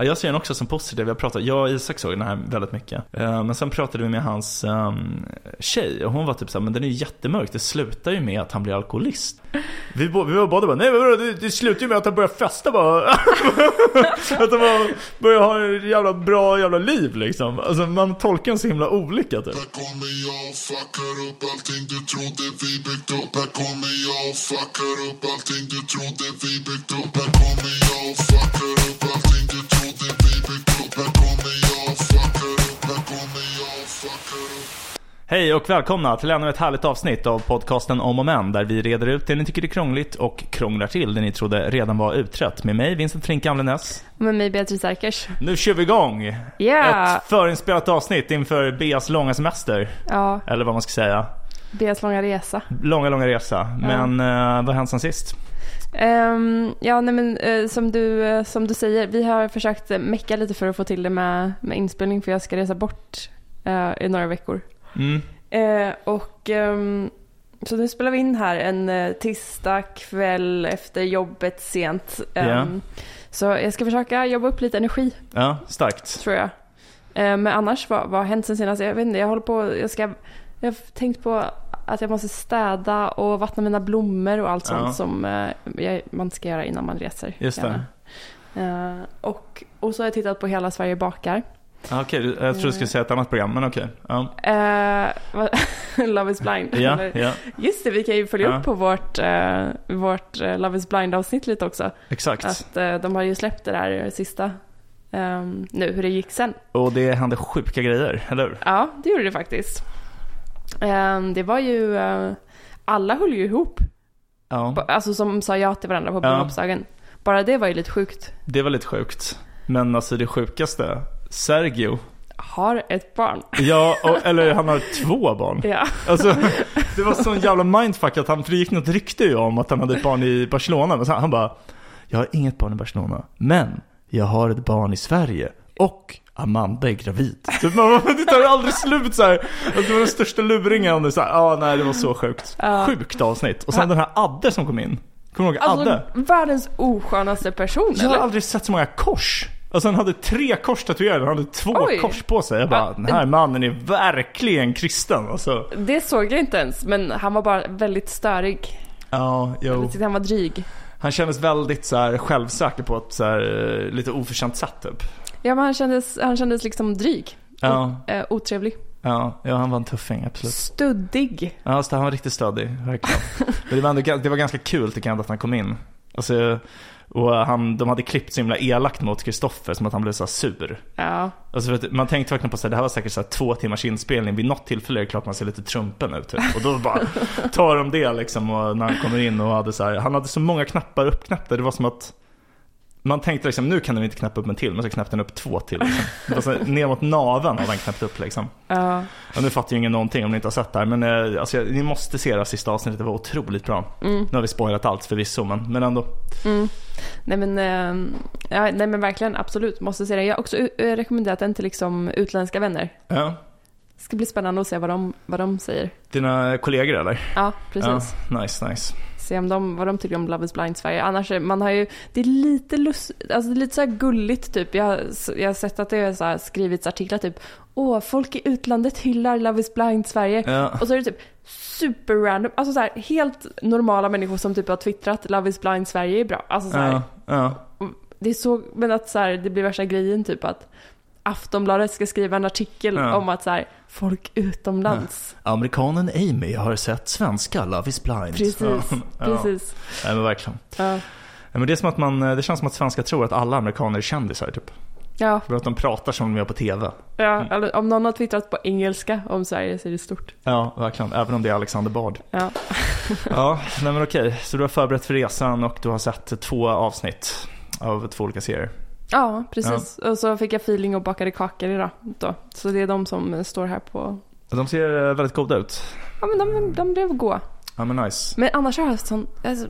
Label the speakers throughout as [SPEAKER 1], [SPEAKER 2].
[SPEAKER 1] Ja, jag ser den också som positiv. Jag, pratade, jag och Isak såg den här väldigt mycket. Eh, men sen pratade vi med hans um, tjej och hon var typ såhär, men den är ju jättemörk. Det slutar ju med att han blir alkoholist. Vi, bo, vi var båda bara, nej men det, det slutar ju med att han börjar festa bara. att han bara börjar ha ett jävla bra jävla liv liksom. Alltså man tolkar den så himla olika typ.
[SPEAKER 2] Här kommer jag och fuckar upp allting du trodde vi byggt upp Här kommer jag och fuckar upp allting du trodde vi byggt upp Här kommer jag och fuckar upp
[SPEAKER 1] Hej och välkomna till ännu ett härligt avsnitt av podcasten Om och Men där vi reder ut det ni tycker är krångligt och krånglar till det ni trodde redan var utrett. Med mig Vincent Frink Amlenäs.
[SPEAKER 3] Med mig Beatrice Erkers.
[SPEAKER 1] Nu kör vi igång!
[SPEAKER 3] Ja.
[SPEAKER 1] Ett förinspelat avsnitt inför Beas långa semester.
[SPEAKER 3] Ja,
[SPEAKER 1] Eller vad man ska säga.
[SPEAKER 3] Beas långa resa.
[SPEAKER 1] Långa, långa resa. Men eh, vad har hänt sen sist?
[SPEAKER 3] Ehm, ja, nej men eh, som, du, eh, som du säger, vi har försökt mecka lite för att få till det med, med inspelning för jag ska resa bort eh, i några veckor.
[SPEAKER 1] Mm.
[SPEAKER 3] Eh, och ehm, så nu spelar vi in här en uh, tisdag kväll efter jobbet sent. Ehm,
[SPEAKER 1] Ja.
[SPEAKER 3] Så jag ska försöka jobba upp lite energi
[SPEAKER 1] Ja, starkt.
[SPEAKER 3] tror jag. Eh, men annars, vad, vad har hänt sen senast? Jag vet inte, jag håller på, jag ska, jag har tänkt på att jag måste städa och vattna mina blommor och allt sånt
[SPEAKER 1] Ja.
[SPEAKER 3] som eh, jag, man ska göra innan man reser.
[SPEAKER 1] Just det.
[SPEAKER 3] Eh, och, och så har jag tittat på Hela Sverige bakar.
[SPEAKER 1] Ah, Okej, du- jag tror du skulle säga ett annat program, men okej. Ja.
[SPEAKER 3] Eh, vad- Love is blind. Eller-
[SPEAKER 1] ja,
[SPEAKER 3] Just det, vi kan ju följa
[SPEAKER 1] Ja.
[SPEAKER 3] upp på vårt, eh, vårt eh, Love is blind avsnitt lite också.
[SPEAKER 1] exakt.
[SPEAKER 3] Att eh, de har ju släppt det där sista ehm, nu, hur det gick sen.
[SPEAKER 1] Och det hände sjuka grejer, eller hur?
[SPEAKER 3] Ja, det gjorde det faktiskt. Ehm, det var ju, alla höll ju ihop.
[SPEAKER 1] Ja,
[SPEAKER 3] Alltså som sa ja till varandra på bröllopsdagen. Bara det var ju lite sjukt.
[SPEAKER 1] det var lite sjukt. Men alltså det sjukaste, Sergio.
[SPEAKER 3] Har ett barn.
[SPEAKER 1] Ja, och, eller han har två barn.
[SPEAKER 3] Ja.
[SPEAKER 1] Alltså, det var sån jävla mindfuck att han, för det gick något rykte ju om att han hade ett barn i Barcelona. Men så han bara, jag har inget barn i Barcelona, men jag har ett barn i Sverige. Och Amanda är gravid. Så man, det tar aldrig slut så här. Alltså, det var den största luringen. Så här, ah, nej, det var så sjukt. Sjukt avsnitt. Och sen den här Adde som kom in. Kommer du ihåg
[SPEAKER 3] Alltså
[SPEAKER 1] Adde?
[SPEAKER 3] världens oskönaste person
[SPEAKER 1] Jag har
[SPEAKER 3] eller?
[SPEAKER 1] aldrig sett så många kors. Alltså han hade tre kors tatuerade, han hade två
[SPEAKER 3] Oj.
[SPEAKER 1] kors på sig. Jag bara,
[SPEAKER 3] Ja.
[SPEAKER 1] den här mannen är verkligen kristen alltså.
[SPEAKER 3] Det såg jag inte ens, men han var bara väldigt störig.
[SPEAKER 1] Ja, jo.
[SPEAKER 3] Jag tyckte han var dryg.
[SPEAKER 1] Han kändes väldigt så här självsäker på ett så här, eh, lite oförtjänt sätt typ.
[SPEAKER 3] Ja, men han kändes, han kändes liksom dryg.
[SPEAKER 1] Ja,
[SPEAKER 3] Eh, otrevlig.
[SPEAKER 1] ja, ja, han var en tuffing absolut.
[SPEAKER 3] Studdig.
[SPEAKER 1] Ja, så han var riktigt stödig, verkligen. Men det var, ändå, det var ganska kul tycker jag att han kom in. Alltså, och han, de hade klippt så himla elakt mot Kristoffer som att han blev så sur.
[SPEAKER 3] Ja.
[SPEAKER 1] Alltså, för man tänkte verkligen på att det här var säkert så två timmars inspelning. Vid något tillfälle är det klart man ser lite trumpen ut. Typ. Och då bara tar de det liksom. Och när han kommer in och hade så här, han hade så många knappar uppknappade. Det var som att man tänkte liksom, nu kan den inte knappa upp en till. Men så knappade den upp två till. Liksom. Det ner mot naveln hade han knappt upp liksom.
[SPEAKER 3] Ja.
[SPEAKER 1] Och nu fattar ju ingen någonting om ni inte har sett det här. Men eh, alltså, ni måste se det här sista avsnittet. Det var otroligt bra.
[SPEAKER 3] Mm.
[SPEAKER 1] Nu har vi spoilat allt förvisso, men, men ändå.
[SPEAKER 3] Mm. Nej men, eh, ja, nej men verkligen absolut, måste se den. Jag har också eh, rekommenderat den till liksom utländska vänner.
[SPEAKER 1] Ja.
[SPEAKER 3] Det ska bli spännande att se vad de, vad de säger.
[SPEAKER 1] Dina kollegor eller?
[SPEAKER 3] Ja, precis.
[SPEAKER 1] Ja, nice, nice.
[SPEAKER 3] Se om de, vad de tycker om Love is blind Sverige. Annars, är- man har ju, det är lite lust, alltså det är lite så gulligt typ. Jag, jag har sett att det har så här skrivits artiklar typ, åh, folk i utlandet hyllar Love is blind Sverige.
[SPEAKER 1] Ja.
[SPEAKER 3] Och så är det typ super random, alltså så här helt normala människor som typ har twittrat Love is blind Sverige är bra. Alltså så här,
[SPEAKER 1] Ja, ja.
[SPEAKER 3] det är så, men att så här, det blir värsta grejen typ att Aftonbladet ska skriva en artikel om att så här, folk utomlands.
[SPEAKER 1] Amerikanen Amy har sett svenska Love is blind.
[SPEAKER 3] Precis,
[SPEAKER 1] Ja.
[SPEAKER 3] precis.
[SPEAKER 1] Ja, men verkligen.
[SPEAKER 3] Ja.
[SPEAKER 1] Ja, men det är som att man, det känns som att svenskar tror att alla amerikaner är kändisar typ.
[SPEAKER 3] Ja,
[SPEAKER 1] För att de pratar som de gör på TV.
[SPEAKER 3] ja, eller om någon har twittrat på engelska om Sverige så är det stort.
[SPEAKER 1] Ja, verkligen. Även om det är Alexander Bard.
[SPEAKER 3] Ja,
[SPEAKER 1] Ja, nej men okej. Så du har förberett för resan och du har sett två avsnitt av två olika serier.
[SPEAKER 3] Ja precis. Och så fick jag feeling och bakade kakor idag. Då. Så det är de som står här på...
[SPEAKER 1] De ser eh, väldigt goda ut.
[SPEAKER 3] Ja, men de, de blev goda.
[SPEAKER 1] Ja men nice.
[SPEAKER 3] Men annars har jag haft sån alltså,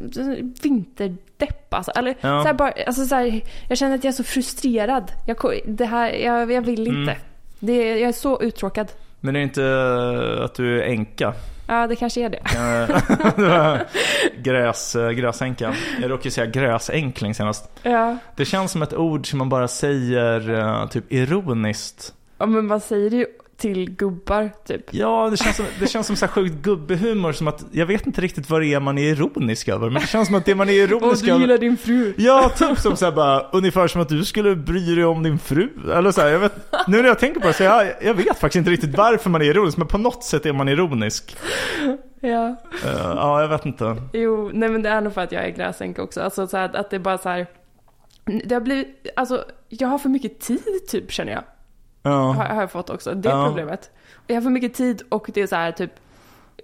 [SPEAKER 3] vinterdepp alltså. Eller
[SPEAKER 1] Ja.
[SPEAKER 3] så här bara, alltså så här, jag känner att jag är så frustrerad. Jag, det här, jag, jag vill inte.
[SPEAKER 1] Mm.
[SPEAKER 3] Det, jag är så uttråkad.
[SPEAKER 1] Men är det inte eh, att du är änka?
[SPEAKER 3] Ja, det kanske är det.
[SPEAKER 1] Gräs, eh, gräsänka. Jag råkade säga gräsänkling senast.
[SPEAKER 3] Ja.
[SPEAKER 1] Det känns som ett ord som man bara säger eh, typ ironiskt.
[SPEAKER 3] ja, men man säger det ju till gubbar typ.
[SPEAKER 1] Ja, det känns som, det känns som så här sjukt gubbehumor. Som att, jag vet inte riktigt vad det är man är ironisk över. Men det känns som att det man är
[SPEAKER 3] Åh,
[SPEAKER 1] ironisk
[SPEAKER 3] du
[SPEAKER 1] över...
[SPEAKER 3] gillar din fru.
[SPEAKER 1] Ja, typ som så här bara, ungefär som att du skulle bry dig om din fru. Eller så här, jag vet, nu när jag tänker på det så jag, jag vet faktiskt inte riktigt varför man är ironisk, men på något sätt är man ironisk.
[SPEAKER 3] Ja.
[SPEAKER 1] Eh, ja, jag vet inte.
[SPEAKER 3] Jo, nej men det är nog för att jag är gräsänka också. Alltså så här, att, att det bara så här. Det har blivit, alltså jag har för mycket tid typ känner jag.
[SPEAKER 1] Ja,
[SPEAKER 3] har jag fått också. Det är
[SPEAKER 1] Ja.
[SPEAKER 3] problemet. Jag har för mycket tid och det är så här typ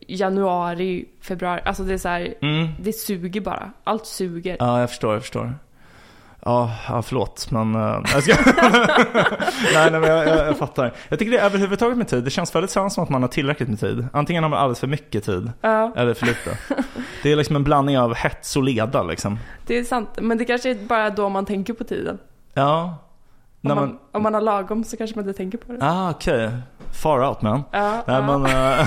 [SPEAKER 3] januari, februari. Alltså det är så här,
[SPEAKER 1] mm.
[SPEAKER 3] det suger bara. Allt suger.
[SPEAKER 1] ja jag förstår, jag förstår. Ja, ja förlåt, men... Uh, jag ska... nej, nej, men jag, jag, jag fattar. Jag tycker det är överhuvudtaget med tid, det känns väldigt sällan som att man har tillräckligt med tid. Antingen har man alldeles för mycket tid,
[SPEAKER 3] Ja,
[SPEAKER 1] eller för lite. Det är liksom en blandning av hets och leda liksom.
[SPEAKER 3] det är sant. Men det kanske är bara då man tänker på tiden.
[SPEAKER 1] Ja.
[SPEAKER 3] Man,
[SPEAKER 1] man...
[SPEAKER 3] om man har lagom så kanske man inte tänker på det.
[SPEAKER 1] Ah, okej. Far out man.
[SPEAKER 3] Ja,
[SPEAKER 1] Nej
[SPEAKER 3] ja.
[SPEAKER 1] men, eh,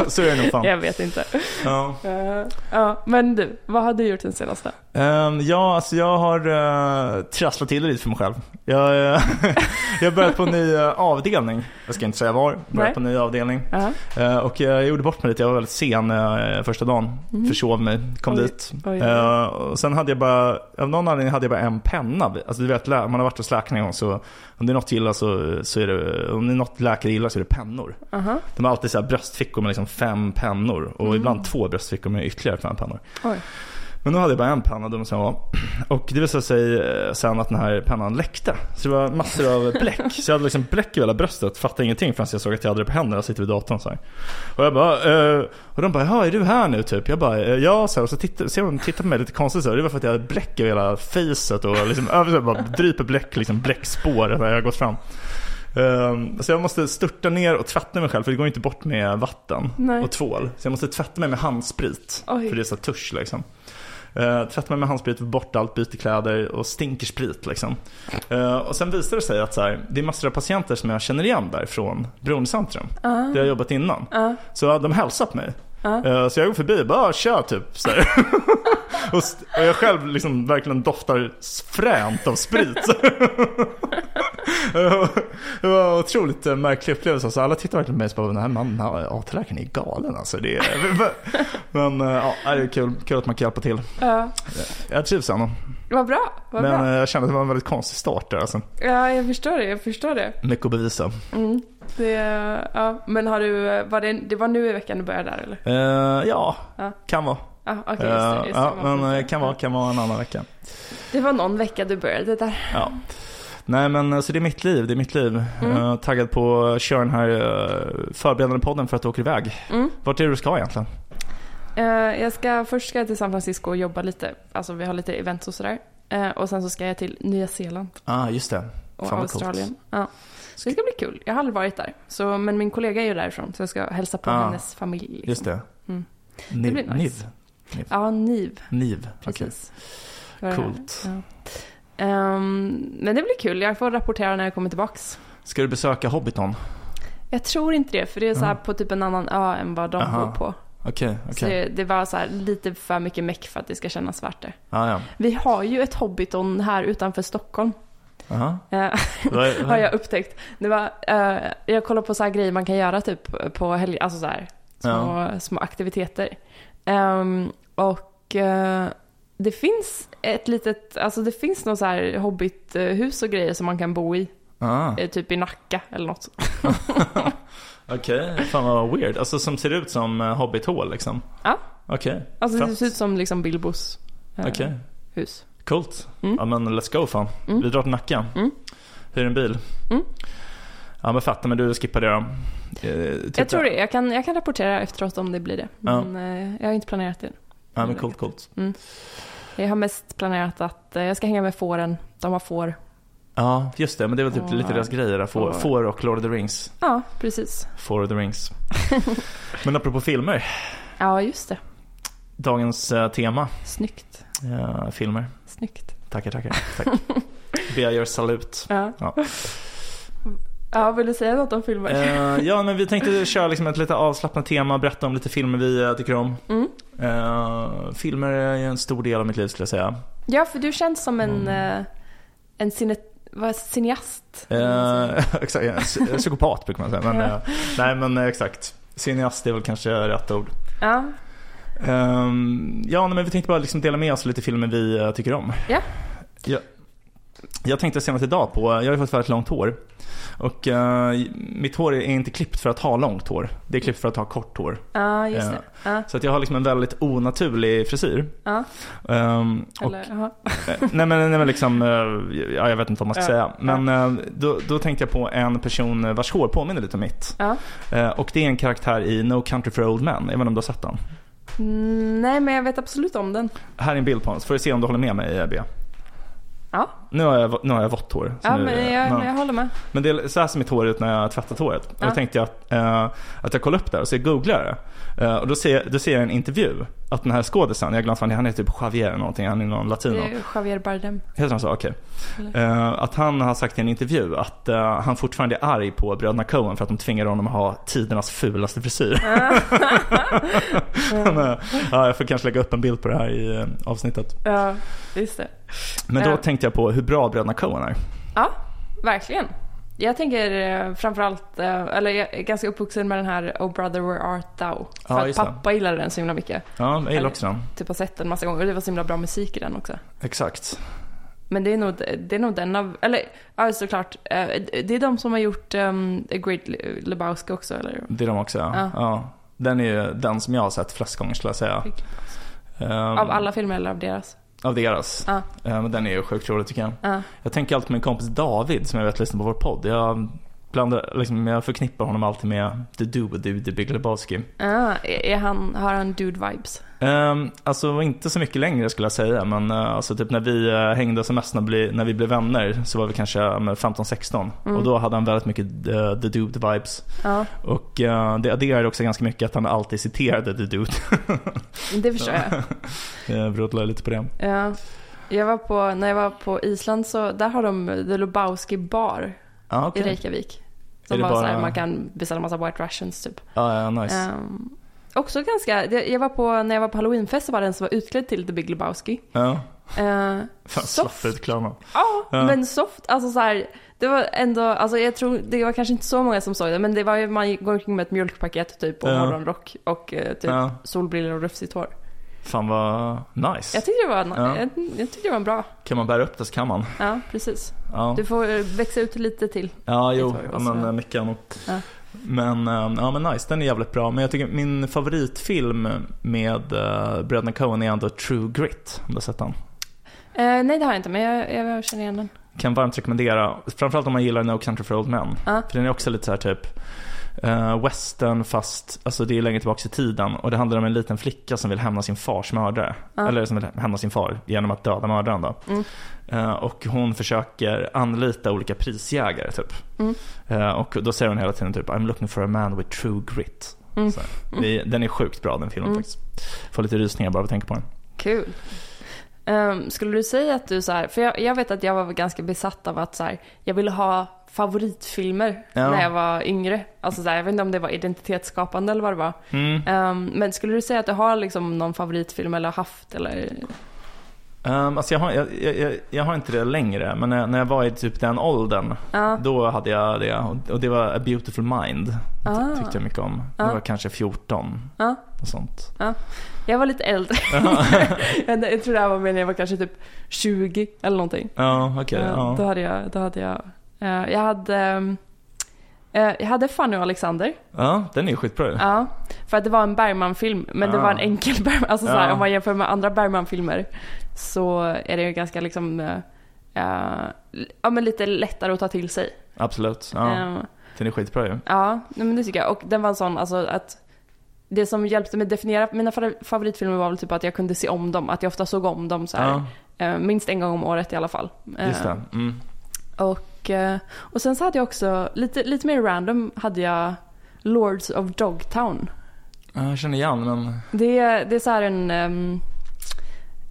[SPEAKER 1] så är det nog fan.
[SPEAKER 3] Jag vet inte.
[SPEAKER 1] Ja.
[SPEAKER 3] Ja, men du, vad har du gjort den senaste?
[SPEAKER 1] Ehm, ja, alltså jag har uh, trasslat till det lite för mig själv. Jag, eh, jag har börjat på en ny avdelning. Jag ska inte säga var. Börjat på en ny avdelning.
[SPEAKER 3] Ja.
[SPEAKER 1] Eh, och jag gjorde bort mig lite. Jag var väldigt sen uh, första dagen. Försov mig, kom
[SPEAKER 3] Mm. Oj,
[SPEAKER 1] dit.
[SPEAKER 3] oj, oj.
[SPEAKER 1] Och sen hade jag bara, av någon anledning hade jag bara en penna. Alltså du vet, man har varit hos läkaren en gång så om det är något illa så, så är det, om det är något läkare gillar så är det pennor.
[SPEAKER 3] Aha.
[SPEAKER 1] De har alltid så här bröstfickor med liksom fem pennor och
[SPEAKER 3] Mm.
[SPEAKER 1] ibland två bröstfickor med ytterligare fem pennor.
[SPEAKER 3] Oj.
[SPEAKER 1] Men nu hade jag bara en penna, jag var. Och det visade sig eh, sen att den här pennan läckte. Så det var massor av bläck. Så jag hade liksom bläck i hela bröstet, fattade ingenting förrän jag såg att jag hade det på händerna. Jag sitter vid datorn så här. Och jag bara, eh, och de bara, ja är du här nu typ? Jag bara, eh, ja så här, Och så tittar, ser de tittar på mig lite konstigt så här. Det var för att jag hade bläck över hela facet och liksom över så bara dryper bläck, liksom bläckspår där jag har gått fram. Ehm, så jag måste störta ner och tvätta mig själv för det går inte bort med vatten
[SPEAKER 3] Nej.
[SPEAKER 1] och tvål. Så jag måste tvätta mig med handsprit.
[SPEAKER 3] Oj.
[SPEAKER 1] För det är så tusch liksom. Uh, tvätta mig med handsprit, få bort allt, byter kläder och stinker sprit liksom. Eh, och sen visar det sig att så här, det är massor av patienter som jag känner igen där från Beroendecentrum. Där jag jobbat innan.
[SPEAKER 3] Ja.
[SPEAKER 1] Så de hälsar på mig. Eh, så jag går förbi och bara, "Ah, tja typ. Så och, och jag själv liksom verkligen doftar fränt av sprit. det var en otroligt märklig upplevelse. Alltså, alla tittar verkligen på mig och bara, den här mannen, AT-läkaren är galen alltså. Det är, men eh, ja, det är kul, kul att man kan hjälpa till.
[SPEAKER 3] Ja.
[SPEAKER 1] Jag trivs ändå.
[SPEAKER 3] Vad bra, vad
[SPEAKER 1] Men
[SPEAKER 3] bra.
[SPEAKER 1] eh, jag kände att det var en väldigt konstig start där alltså.
[SPEAKER 3] Ja, jag förstår det, jag förstår det.
[SPEAKER 1] Mycket att bevisa.
[SPEAKER 3] Mm. Det, ja, men har du, var det, det var nu i veckan du började där eller?
[SPEAKER 1] Eh, ja,
[SPEAKER 3] Ja.
[SPEAKER 1] kan vara.
[SPEAKER 3] Okej,
[SPEAKER 1] Eh,
[SPEAKER 3] just det, just det.
[SPEAKER 1] ja, men kan vara, kan vara en annan vecka.
[SPEAKER 3] Det var någon vecka du började där.
[SPEAKER 1] Ja. Nej men eh, så det är mitt liv, det är mitt liv.
[SPEAKER 3] Mm.
[SPEAKER 1] Eh, taggad på att köra den här uh, förberedande podden för att åka iväg.
[SPEAKER 3] Mm.
[SPEAKER 1] Vart är det du ska egentligen?
[SPEAKER 3] Eh, jag ska, först ska jag till San Francisco och jobba lite. Alltså vi har lite events och sådär. Eh, och sen så ska jag till Nya Zeeland
[SPEAKER 1] Ah, just det.
[SPEAKER 3] och
[SPEAKER 1] coolt.
[SPEAKER 3] Australien. Ja. Så det ska bli kul. Jag har aldrig varit där. Så, men min kollega är ju därifrån så jag ska hälsa på
[SPEAKER 1] Ah,
[SPEAKER 3] hennes familj. Liksom.
[SPEAKER 1] Just det.
[SPEAKER 3] Mm.
[SPEAKER 1] Niv,
[SPEAKER 3] blir nice.
[SPEAKER 1] Niv.
[SPEAKER 3] Ja, NIV.
[SPEAKER 1] Niv.
[SPEAKER 3] Precis. Det det.
[SPEAKER 1] Coolt.
[SPEAKER 3] Ja. Ehm, men det blir kul. Jag får rapportera när jag kommer tillbaks.
[SPEAKER 1] Ska du besöka Hobbiton?
[SPEAKER 3] Jag tror inte det, för det är så här på typ en annan ö än vad de
[SPEAKER 1] Aha.
[SPEAKER 3] bor på.
[SPEAKER 1] Okej,
[SPEAKER 3] Så
[SPEAKER 1] okej.
[SPEAKER 3] det, det var så här lite för mycket meck för att det ska kännas värt det.
[SPEAKER 1] Ah, ja.
[SPEAKER 3] Vi har ju ett Hobbiton här utanför Stockholm.
[SPEAKER 1] Aha.
[SPEAKER 3] Eh,
[SPEAKER 1] Vad-
[SPEAKER 3] har jag upptäckt. Det var, eh, jag kollar på så här grejer man kan göra typ på helg, alltså så här små, små aktiviteter. Ehm, och eh, det finns ett litet, alltså det finns något så här hobbithus och grejer som man kan bo i.
[SPEAKER 1] Ah.
[SPEAKER 3] eh, Typ i Nacka eller något.
[SPEAKER 1] Okej, fan vad weird. Alltså som ser ut som uh, hobbithål liksom?
[SPEAKER 3] Ja.
[SPEAKER 1] Okej,
[SPEAKER 3] Alltså det
[SPEAKER 1] Fett.
[SPEAKER 3] ser ut som liksom Bilbos eh,
[SPEAKER 1] okej.
[SPEAKER 3] hus.
[SPEAKER 1] Coolt.
[SPEAKER 3] Mm.
[SPEAKER 1] Ja men let's go fan.
[SPEAKER 3] Mm.
[SPEAKER 1] Vi drar till Nacka.
[SPEAKER 3] Mm.
[SPEAKER 1] Hyr en bil.
[SPEAKER 3] Mm.
[SPEAKER 1] Ja men fattar men du skippar det då? Eh, typ
[SPEAKER 3] Jag tror det. Jag kan, jag kan rapportera efteråt om det blir det.
[SPEAKER 1] Ja.
[SPEAKER 3] Men eh, jag har inte planerat det.
[SPEAKER 1] Ja men coolt, coolt.
[SPEAKER 3] Jag har mest planerat att eh, jag ska hänga med fåren. De har får.
[SPEAKER 1] Ja just det, men det är väl typ
[SPEAKER 3] Och-
[SPEAKER 1] lite deras grejer där. Får,
[SPEAKER 3] och-
[SPEAKER 1] får och Lord of the Rings.
[SPEAKER 3] Ja, precis.
[SPEAKER 1] Får of the Rings. men apropå filmer.
[SPEAKER 3] Ja, just det.
[SPEAKER 1] Dagens eh, tema.
[SPEAKER 3] Snyggt.
[SPEAKER 1] Ja, filmer.
[SPEAKER 3] Snyggt.
[SPEAKER 1] Tackar, tackar. Tack. Be jag gör salut.
[SPEAKER 3] Ja.
[SPEAKER 1] Ja.
[SPEAKER 3] Ja, vill du säga något om filmer?
[SPEAKER 1] Eh, ja, men vi tänkte köra liksom ett lite avslappnat tema, berätta om lite filmer vi eh, tycker om.
[SPEAKER 3] Mm.
[SPEAKER 1] Eh, filmer är en stor del av mitt liv skulle jag säga.
[SPEAKER 3] Ja, för du känns som en,
[SPEAKER 1] Mm.
[SPEAKER 3] en cine, vad, cineast.
[SPEAKER 1] Exakt, ja, psy- psykopat brukar man säga. Men,
[SPEAKER 3] Ja.
[SPEAKER 1] nej men exakt. Cineast är väl kanske rätt ord.
[SPEAKER 3] Ja,
[SPEAKER 1] Ehm, ja, men vi tänkte bara liksom dela med oss lite filmer vi tycker om.
[SPEAKER 3] Ja.
[SPEAKER 1] Jag, jag tänkte senast idag på, jag har ju fått väldigt långt hår. Och eh, mitt hår är inte klippt för att ha långt hår. Det är klippt för att ha kort hår.
[SPEAKER 3] ja just det. Ja,
[SPEAKER 1] Så att jag har liksom en väldigt onaturlig frisyr.
[SPEAKER 3] ja.
[SPEAKER 1] Ehm, och,
[SPEAKER 3] Eller,
[SPEAKER 1] eh, nej, men, nej men liksom, eh, ja, jag vet inte vad man ska säga. Men då, då tänkte jag på en person vars hår påminner lite om mitt. Och det är en karaktär i No Country for Old Men, jag vet inte om du har sett den?
[SPEAKER 3] Mm, nej, men jag vet absolut om den.
[SPEAKER 1] Här är en bild på honom, så får du se om du håller med mig Bea.
[SPEAKER 3] Ja,
[SPEAKER 1] Nu har jag, nu har jag vått hår.
[SPEAKER 3] ja
[SPEAKER 1] nu,
[SPEAKER 3] men jag,
[SPEAKER 1] ja.
[SPEAKER 3] jag håller med.
[SPEAKER 1] Men det är så här ser mitt hår ut när jag har tvättat håret. Och
[SPEAKER 3] Ja.
[SPEAKER 1] då tänkte jag att, eh, att jag kollar upp det här och så jag googlar det. Eh, och då ser, då ser jag en intervju. Att den här skådisen, jag glömde han heter typ Javier eller någonting, han är någon latino.
[SPEAKER 3] Javier Bardem.
[SPEAKER 1] Heter han så? Okej.
[SPEAKER 3] Eller?
[SPEAKER 1] Eh, att han har sagt i en intervju att eh, han fortfarande är arg på bröderna Coen för att de tvingar honom att ha tidernas fulaste frisyr. Men, eh, ja, jag får kanske lägga upp en bild på det här i eh, avsnittet.
[SPEAKER 3] Ja, just det.
[SPEAKER 1] Men då tänkte jag på hur bra bröderna Coen är.
[SPEAKER 3] Ja, verkligen. Jag tänker eh, framförallt, eh, eller jag är ganska uppvuxen med den här Oh brother where art thou. För
[SPEAKER 1] Ja,
[SPEAKER 3] att
[SPEAKER 1] just det.
[SPEAKER 3] pappa gillade den så himla mycket.
[SPEAKER 1] Ja, jag gillar också den.
[SPEAKER 3] Typ har sett den massa gånger och det var så himla bra musik i den också.
[SPEAKER 1] Exakt.
[SPEAKER 3] Men det är nog, det är nog den av, eller ja såklart, eh, det är de som har gjort um, A Great Le- Lebowski också eller?
[SPEAKER 1] Det är de också ja.
[SPEAKER 3] Ja.
[SPEAKER 1] ja. Den är ju den som jag har sett flest gånger skulle jag säga. Ehm,
[SPEAKER 3] Av alla filmer eller av deras?
[SPEAKER 1] Av deras.
[SPEAKER 3] Ja.
[SPEAKER 1] Men den är ju sjukt rolig tycker jag.
[SPEAKER 3] Ja.
[SPEAKER 1] Jag tänker alltid på min kompis David som jag vet lyssnar på vår podd. Jag, blandar, liksom, jag förknippar honom alltid med The Dude, The Big Lebowski.
[SPEAKER 3] Ah, är han, har han dude-vibes?
[SPEAKER 1] Um, alltså inte så mycket längre skulle jag säga men uh, alltså typ när vi uh, hängde som mest när, bli, när vi blev vänner så var vi kanske uh, 15-16
[SPEAKER 3] Mm.
[SPEAKER 1] och då hade han väldigt mycket uh, The Dude vibes.
[SPEAKER 3] Ja,
[SPEAKER 1] Och uh, det adderade också ganska mycket att han alltid citerade The Dude.
[SPEAKER 3] det förstår jag.
[SPEAKER 1] jag berodde lite på det.
[SPEAKER 3] Ja. Jag var på, när jag var på Island så där har de The Lebowski bar
[SPEAKER 1] Ja
[SPEAKER 3] i
[SPEAKER 1] okej.
[SPEAKER 3] Reykjavik. Som
[SPEAKER 1] bara-
[SPEAKER 3] så här, man kan beställa massa white rations typ.
[SPEAKER 1] Ja, ja, nice.
[SPEAKER 3] Ehm, också ganska, jag var på, när jag var på halloweenfest så var det en som var utklädd till The Big Lebowski.
[SPEAKER 1] Ja.
[SPEAKER 3] Uh,
[SPEAKER 1] Fan,
[SPEAKER 3] soft. Ja,
[SPEAKER 1] Ja.
[SPEAKER 3] men soft. Alltså så här, det var ändå, alltså jag tror, det var kanske inte så många som såg det, men det var ju, man går omkring med ett mjölkpaket typ och
[SPEAKER 1] Ja.
[SPEAKER 3] morgonrock och eh, typ
[SPEAKER 1] Ja.
[SPEAKER 3] solbrillor och rufsigt hår.
[SPEAKER 1] Fan vad nice.
[SPEAKER 3] Jag tyckte det var,
[SPEAKER 1] Ja.
[SPEAKER 3] jag, jag tyckte det var bra.
[SPEAKER 1] Kan man bära upp det så kan man.
[SPEAKER 3] Ja, precis.
[SPEAKER 1] Ja,
[SPEAKER 3] Du får eh, växa ut lite till.
[SPEAKER 1] ja jo, ja, men
[SPEAKER 3] så-
[SPEAKER 1] eh, mycket annat.
[SPEAKER 3] Ja.
[SPEAKER 1] Men, eh, ja men nice, den är jävligt bra. Men jag tycker min favoritfilm med uh, bröderna Coen är ändå True Grit. Om du har sett den?
[SPEAKER 3] Eh, nej, det har jag inte, men jag, jag känner igen den.
[SPEAKER 1] Kan varmt rekommendera. Framförallt om man gillar No Country for Old Men. För den är också lite så här typ eh, western fast, alltså det är längre tillbaka i tiden. Och det handlar om en liten flicka som vill hämna sin fars mördare.
[SPEAKER 3] Ja.
[SPEAKER 1] Eller som vill hämna sin far genom att döda mördaren då.
[SPEAKER 3] Mm.
[SPEAKER 1] Eh, och hon försöker anlita olika prisjägare typ.
[SPEAKER 3] Mm.
[SPEAKER 1] Eh, och då säger hon hela tiden typ I'm looking for a man with true grit.
[SPEAKER 3] Mm.
[SPEAKER 1] Så, det, den är sjukt bra den filmen
[SPEAKER 3] Mm.
[SPEAKER 1] faktiskt. Får lite rysningar bara av att tänka på den.
[SPEAKER 3] Kul. Ehm, skulle du säga att du så här, för jag, jag vet att jag var ganska besatt av att så här, jag ville ha favoritfilmer
[SPEAKER 1] Ja.
[SPEAKER 3] när jag var yngre. Alltså så här, jag vet inte om det var identitetsskapande eller vad det var.
[SPEAKER 1] Mm.
[SPEAKER 3] Ehm, men skulle du säga att du har liksom någon favoritfilm eller haft eller?
[SPEAKER 1] Um, alltså jag, har, jag, jag, jag har inte det längre, men när, när jag var i typ den åldern,
[SPEAKER 3] Ja.
[SPEAKER 1] då hade jag det. Och, och det var A Beautiful Mind.
[SPEAKER 3] Ah.
[SPEAKER 1] Ty, tyckte jag mycket om.
[SPEAKER 3] Ah.
[SPEAKER 1] Det var kanske 14
[SPEAKER 3] Ja.
[SPEAKER 1] och sånt.
[SPEAKER 3] Jag var lite äldre. jag, jag tror det här var mer när jag var kanske typ 20 eller någonting.
[SPEAKER 1] Ja, okej.
[SPEAKER 3] Eh,
[SPEAKER 1] ja.
[SPEAKER 3] Då hade jag, då hade jag, jag hade, ehm, eh, jag hade Fanny och Alexander.
[SPEAKER 1] ja, den är ju skitbra.
[SPEAKER 3] Ja, för att det var en Bergman-film, men det
[SPEAKER 1] Ah.
[SPEAKER 3] var en enkel Bergman. Alltså så här,
[SPEAKER 1] Ja.
[SPEAKER 3] om man jämför med andra Bergman-filmer så är det ju ganska liksom, eh, eh, ja men lite lättare att ta till sig.
[SPEAKER 1] Absolut. Ja,
[SPEAKER 3] Eh,
[SPEAKER 1] den är skitbra ju.
[SPEAKER 3] ja, men det tycker jag. Och den var en sån, alltså att det som hjälpte mig definiera mina fa- favoritfilmer var väl typ att jag kunde se om dem, att jag ofta såg om dem så här,
[SPEAKER 1] Ja,
[SPEAKER 3] eh, minst en gång om året i alla fall. Eh,
[SPEAKER 1] just det. Mm.
[SPEAKER 3] Och, eh, och sen så hade jag också, lite, lite mer random, hade jag Lords of Dogtown.
[SPEAKER 1] Ja, Jag känner igen, men...
[SPEAKER 3] Det, är- det är så här en... ehm,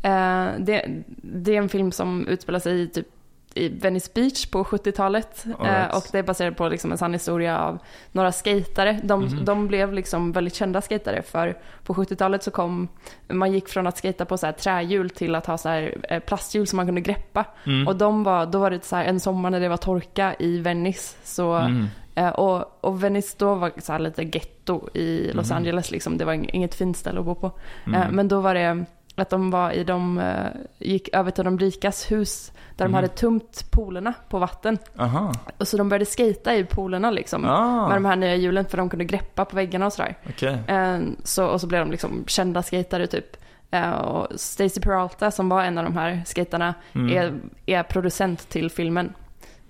[SPEAKER 3] eh, det, det är en film som utspelar sig i typ i Venice Beach på 70-talet.
[SPEAKER 1] All right.
[SPEAKER 3] Eh, och det är baserat på liksom en sann historia av några skatare. De,
[SPEAKER 1] Mhm.
[SPEAKER 3] de blev liksom väldigt kända skatare för på 70-talet så kom, man gick från att skata på så här trähjul till att ha så här eh, plasthjul som man kunde greppa.
[SPEAKER 1] Mm.
[SPEAKER 3] Och de var, då var det så här en sommar när det var torka i Venice. Så,
[SPEAKER 1] Mm.
[SPEAKER 3] eh, och, och Venice då var så lite getto i Los
[SPEAKER 1] Mhm.
[SPEAKER 3] Angeles liksom. Det var ing- inget fint ställe att bo på.
[SPEAKER 1] Mm.
[SPEAKER 3] Eh, Men då var det att de var i de, eh, gick över till de rikas hus där de
[SPEAKER 1] Mhm.
[SPEAKER 3] hade tömt poolerna på vatten.
[SPEAKER 1] Aha.
[SPEAKER 3] Och så de började skata i poolerna liksom.
[SPEAKER 1] Ah,
[SPEAKER 3] Med de här nya hjulen för de kunde greppa på väggarna och sådär.
[SPEAKER 1] okej.
[SPEAKER 3] Eh, Så, och så blev de liksom kända skatare typ. Eh, Och Stacey Peralta som var en av de här skaterna
[SPEAKER 1] Mm.
[SPEAKER 3] är, är producent till filmen.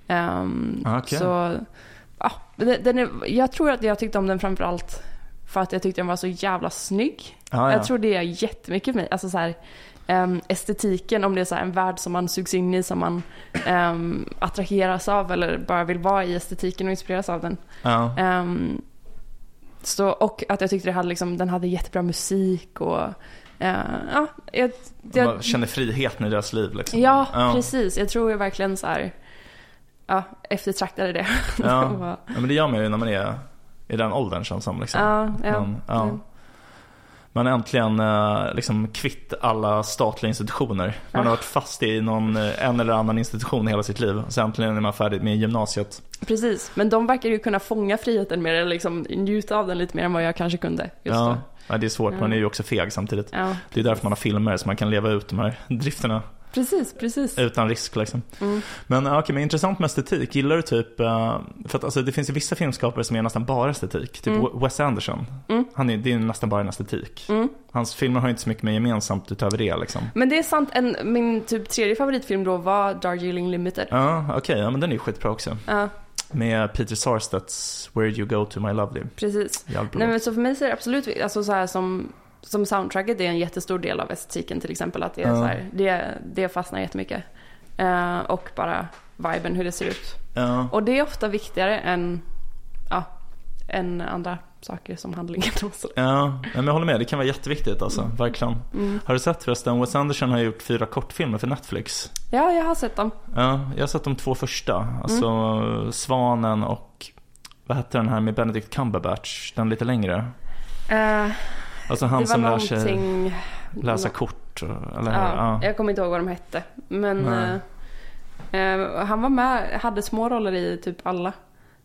[SPEAKER 3] Um,
[SPEAKER 1] Ah, okej.
[SPEAKER 3] Så, ja, den är, jag tror att jag tyckte om den framförallt för att jag tyckte den var så jävla snygg.
[SPEAKER 1] Ah, ja.
[SPEAKER 3] Jag tror det är jättemycket för mig. Alltså så här, ehm, estetiken, om det är så en värld som man sugs in i, som man um, attraheras av eller bara vill vara i estetiken och inspireras av den.
[SPEAKER 1] Ja.
[SPEAKER 3] Ehm, så, och att jag tyckte det hade liksom, den hade jättebra musik och eh, ja, jag, jag,
[SPEAKER 1] Man känner friheten i deras liv liksom.
[SPEAKER 3] ja,
[SPEAKER 1] ja.
[SPEAKER 3] precis. Jag tror jag verkligen så här, ja, eftertraktade det.
[SPEAKER 1] Ja. Ja, men det gör man ju när man är i den åldern känns som. Liksom.
[SPEAKER 3] ja, ja.
[SPEAKER 1] Men, ja. Man är äntligen eh, liksom kvitt alla statliga institutioner. Man har varit fast i någon, eh, en eller annan institution hela sitt liv. Så äntligen är man färdig med gymnasiet.
[SPEAKER 3] Precis, men de verkar ju kunna fånga friheten mer, eller liksom njuta av den lite mer än vad jag kanske kunde just
[SPEAKER 1] Ja.
[SPEAKER 3] då.
[SPEAKER 1] ja, det är svårt. Man är ju också feg samtidigt.
[SPEAKER 3] Ja,
[SPEAKER 1] Det är därför man har filmer så man kan leva ut de här drifterna
[SPEAKER 3] precis, precis.
[SPEAKER 1] utan risk liksom.
[SPEAKER 3] Mm.
[SPEAKER 1] Men okej, men intressant med estetik. Gillar du typ, eh, för att alltså, det finns ju vissa filmskapare som är nästan bara estetik. Typ
[SPEAKER 3] Mm.
[SPEAKER 1] Wes Anderson.
[SPEAKER 3] Mm.
[SPEAKER 1] Han är, det är nästan bara en estetik.
[SPEAKER 3] Mm.
[SPEAKER 1] Hans filmer har inte så mycket med gemensamt utöver det liksom.
[SPEAKER 3] Men det är sant, en, min typ tredje favoritfilm då var Darjeeling Limited.
[SPEAKER 1] Ja, okej, ja men den är ju skitbra också.
[SPEAKER 3] Ja,
[SPEAKER 1] Med Peter Sarstedts Where You Go To My Lovely.
[SPEAKER 3] precis. Nej men så för mig så är det absolut, alltså så här som, som soundtracket är en jättestor del av estetiken till exempel. Att det är
[SPEAKER 1] Ja.
[SPEAKER 3] så här, det, det fastnar jättemycket. Eh, och bara viben, hur det ser ut.
[SPEAKER 1] Ja.
[SPEAKER 3] Och det är ofta viktigare än, ja, än andra saker som handlingen och så.
[SPEAKER 1] Ja, men jag håller med. Det kan vara jätteviktigt alltså, verkligen.
[SPEAKER 3] Mm.
[SPEAKER 1] Har du sett förresten, Wes Anderson har gjort fyra kortfilmer för Netflix.
[SPEAKER 3] Ja, jag har sett dem.
[SPEAKER 1] Ja, jag har sett de två första. Alltså
[SPEAKER 3] Mm.
[SPEAKER 1] Svanen och vad hette den här med Benedict Cumberbatch? Den lite längre.
[SPEAKER 3] Eh,
[SPEAKER 1] Alltså han som lär sig läsa kort. Eller,
[SPEAKER 3] Ja,
[SPEAKER 1] ja.
[SPEAKER 3] Jag kommer inte ihåg vad de hette. Men eh, eh, han var med, hade små roller i typ alla.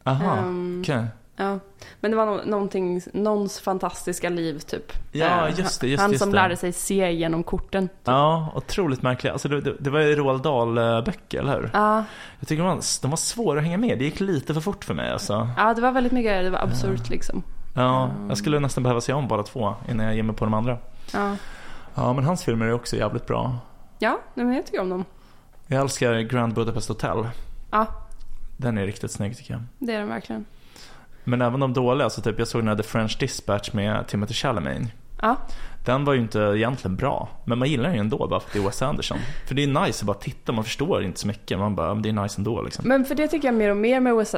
[SPEAKER 1] Aha,
[SPEAKER 3] Ehm,
[SPEAKER 1] okej.
[SPEAKER 3] ja. Men det var no någonting, någons fantastiska liv typ.
[SPEAKER 1] Ja,
[SPEAKER 3] Eh,
[SPEAKER 1] just det, just
[SPEAKER 3] Han
[SPEAKER 1] just
[SPEAKER 3] som
[SPEAKER 1] det.
[SPEAKER 3] lärde sig se genom korten.
[SPEAKER 1] Ja, otroligt märkliga. Alltså det, det, det var ju Roald Dahl-böcker, eller hur?
[SPEAKER 3] Ja,
[SPEAKER 1] Jag tycker de var, de var svåra att hänga med. Det gick lite för fort för mig alltså.
[SPEAKER 3] ja, det var väldigt mycket, det var absurt liksom.
[SPEAKER 1] Ja, jag skulle nästan behöva se om båda två innan jag ger mig på de andra.
[SPEAKER 3] Ja,
[SPEAKER 1] Ja, men hans filmer är också jävligt bra.
[SPEAKER 3] ja men jag tycker om dem.
[SPEAKER 1] Jag älskar Grand Budapest Hotel.
[SPEAKER 3] Ja,
[SPEAKER 1] Den är riktigt snygg tycker jag.
[SPEAKER 3] det är den verkligen.
[SPEAKER 1] Men även de dåliga, så typ jag såg den här The French Dispatch med Timothy Chalamet.
[SPEAKER 3] Ja,
[SPEAKER 1] Den var ju inte egentligen bra, men man gillar den ju ändå bara för att det är Wes Anderson. För det är nice att bara titta, man förstår inte så mycket, man bara, "Ja, men det är nice ändå liksom.
[SPEAKER 3] men för det tycker jag mer och mer med Wes,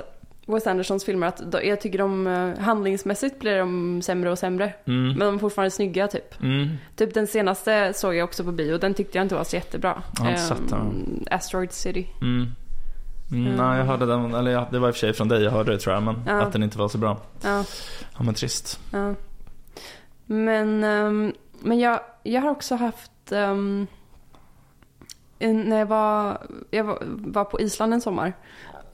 [SPEAKER 3] Wes Andersons filmer att då, jag tycker de eh, handlingsmässigt blir de sämre och sämre.
[SPEAKER 1] Mm.
[SPEAKER 3] Men de är fortfarande snygga typ.
[SPEAKER 1] Mm.
[SPEAKER 3] Typ den senaste såg jag också på bio, den tyckte jag inte var så jättebra.
[SPEAKER 1] Jag.
[SPEAKER 3] Ehm, Asteroid City.
[SPEAKER 1] Mm. Mm,
[SPEAKER 3] Mm.
[SPEAKER 1] Nej, jag hörde den, eller ja, det var i och för sig från dig jag hörde det tror jag, men
[SPEAKER 3] Ja.
[SPEAKER 1] att den inte var så bra.
[SPEAKER 3] Ja,
[SPEAKER 1] Ja men trist.
[SPEAKER 3] ja. Men, ehm, men jag, jag har också haft, ehm, en- när jag var, jag var, var på Island en sommar.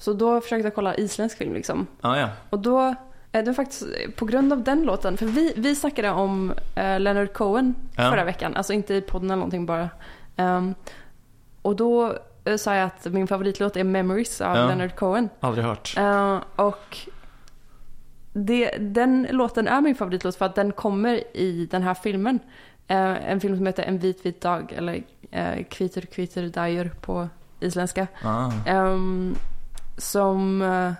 [SPEAKER 3] Så då försökte jag kolla isländsk film liksom.
[SPEAKER 1] Ah, ja.
[SPEAKER 3] Och då, eh, det var faktiskt på grund av den låten, för vi, vi snackade om eh, Leonard Cohen
[SPEAKER 1] Ja.
[SPEAKER 3] förra veckan, alltså inte i podden eller någonting bara. Ehm, och då eh, sa jag att min favoritlåt är Memories av
[SPEAKER 1] Ja.
[SPEAKER 3] Leonard Cohen.
[SPEAKER 1] Aldrig hört.
[SPEAKER 3] Eh, och det, den låten är min favoritlåt för att den kommer i den här filmen. Eh, en film som heter En vit vit dag, eller uh, Kvitur kvitur dagur på isländska.
[SPEAKER 1] Ah.
[SPEAKER 3] Ehm, som... eh,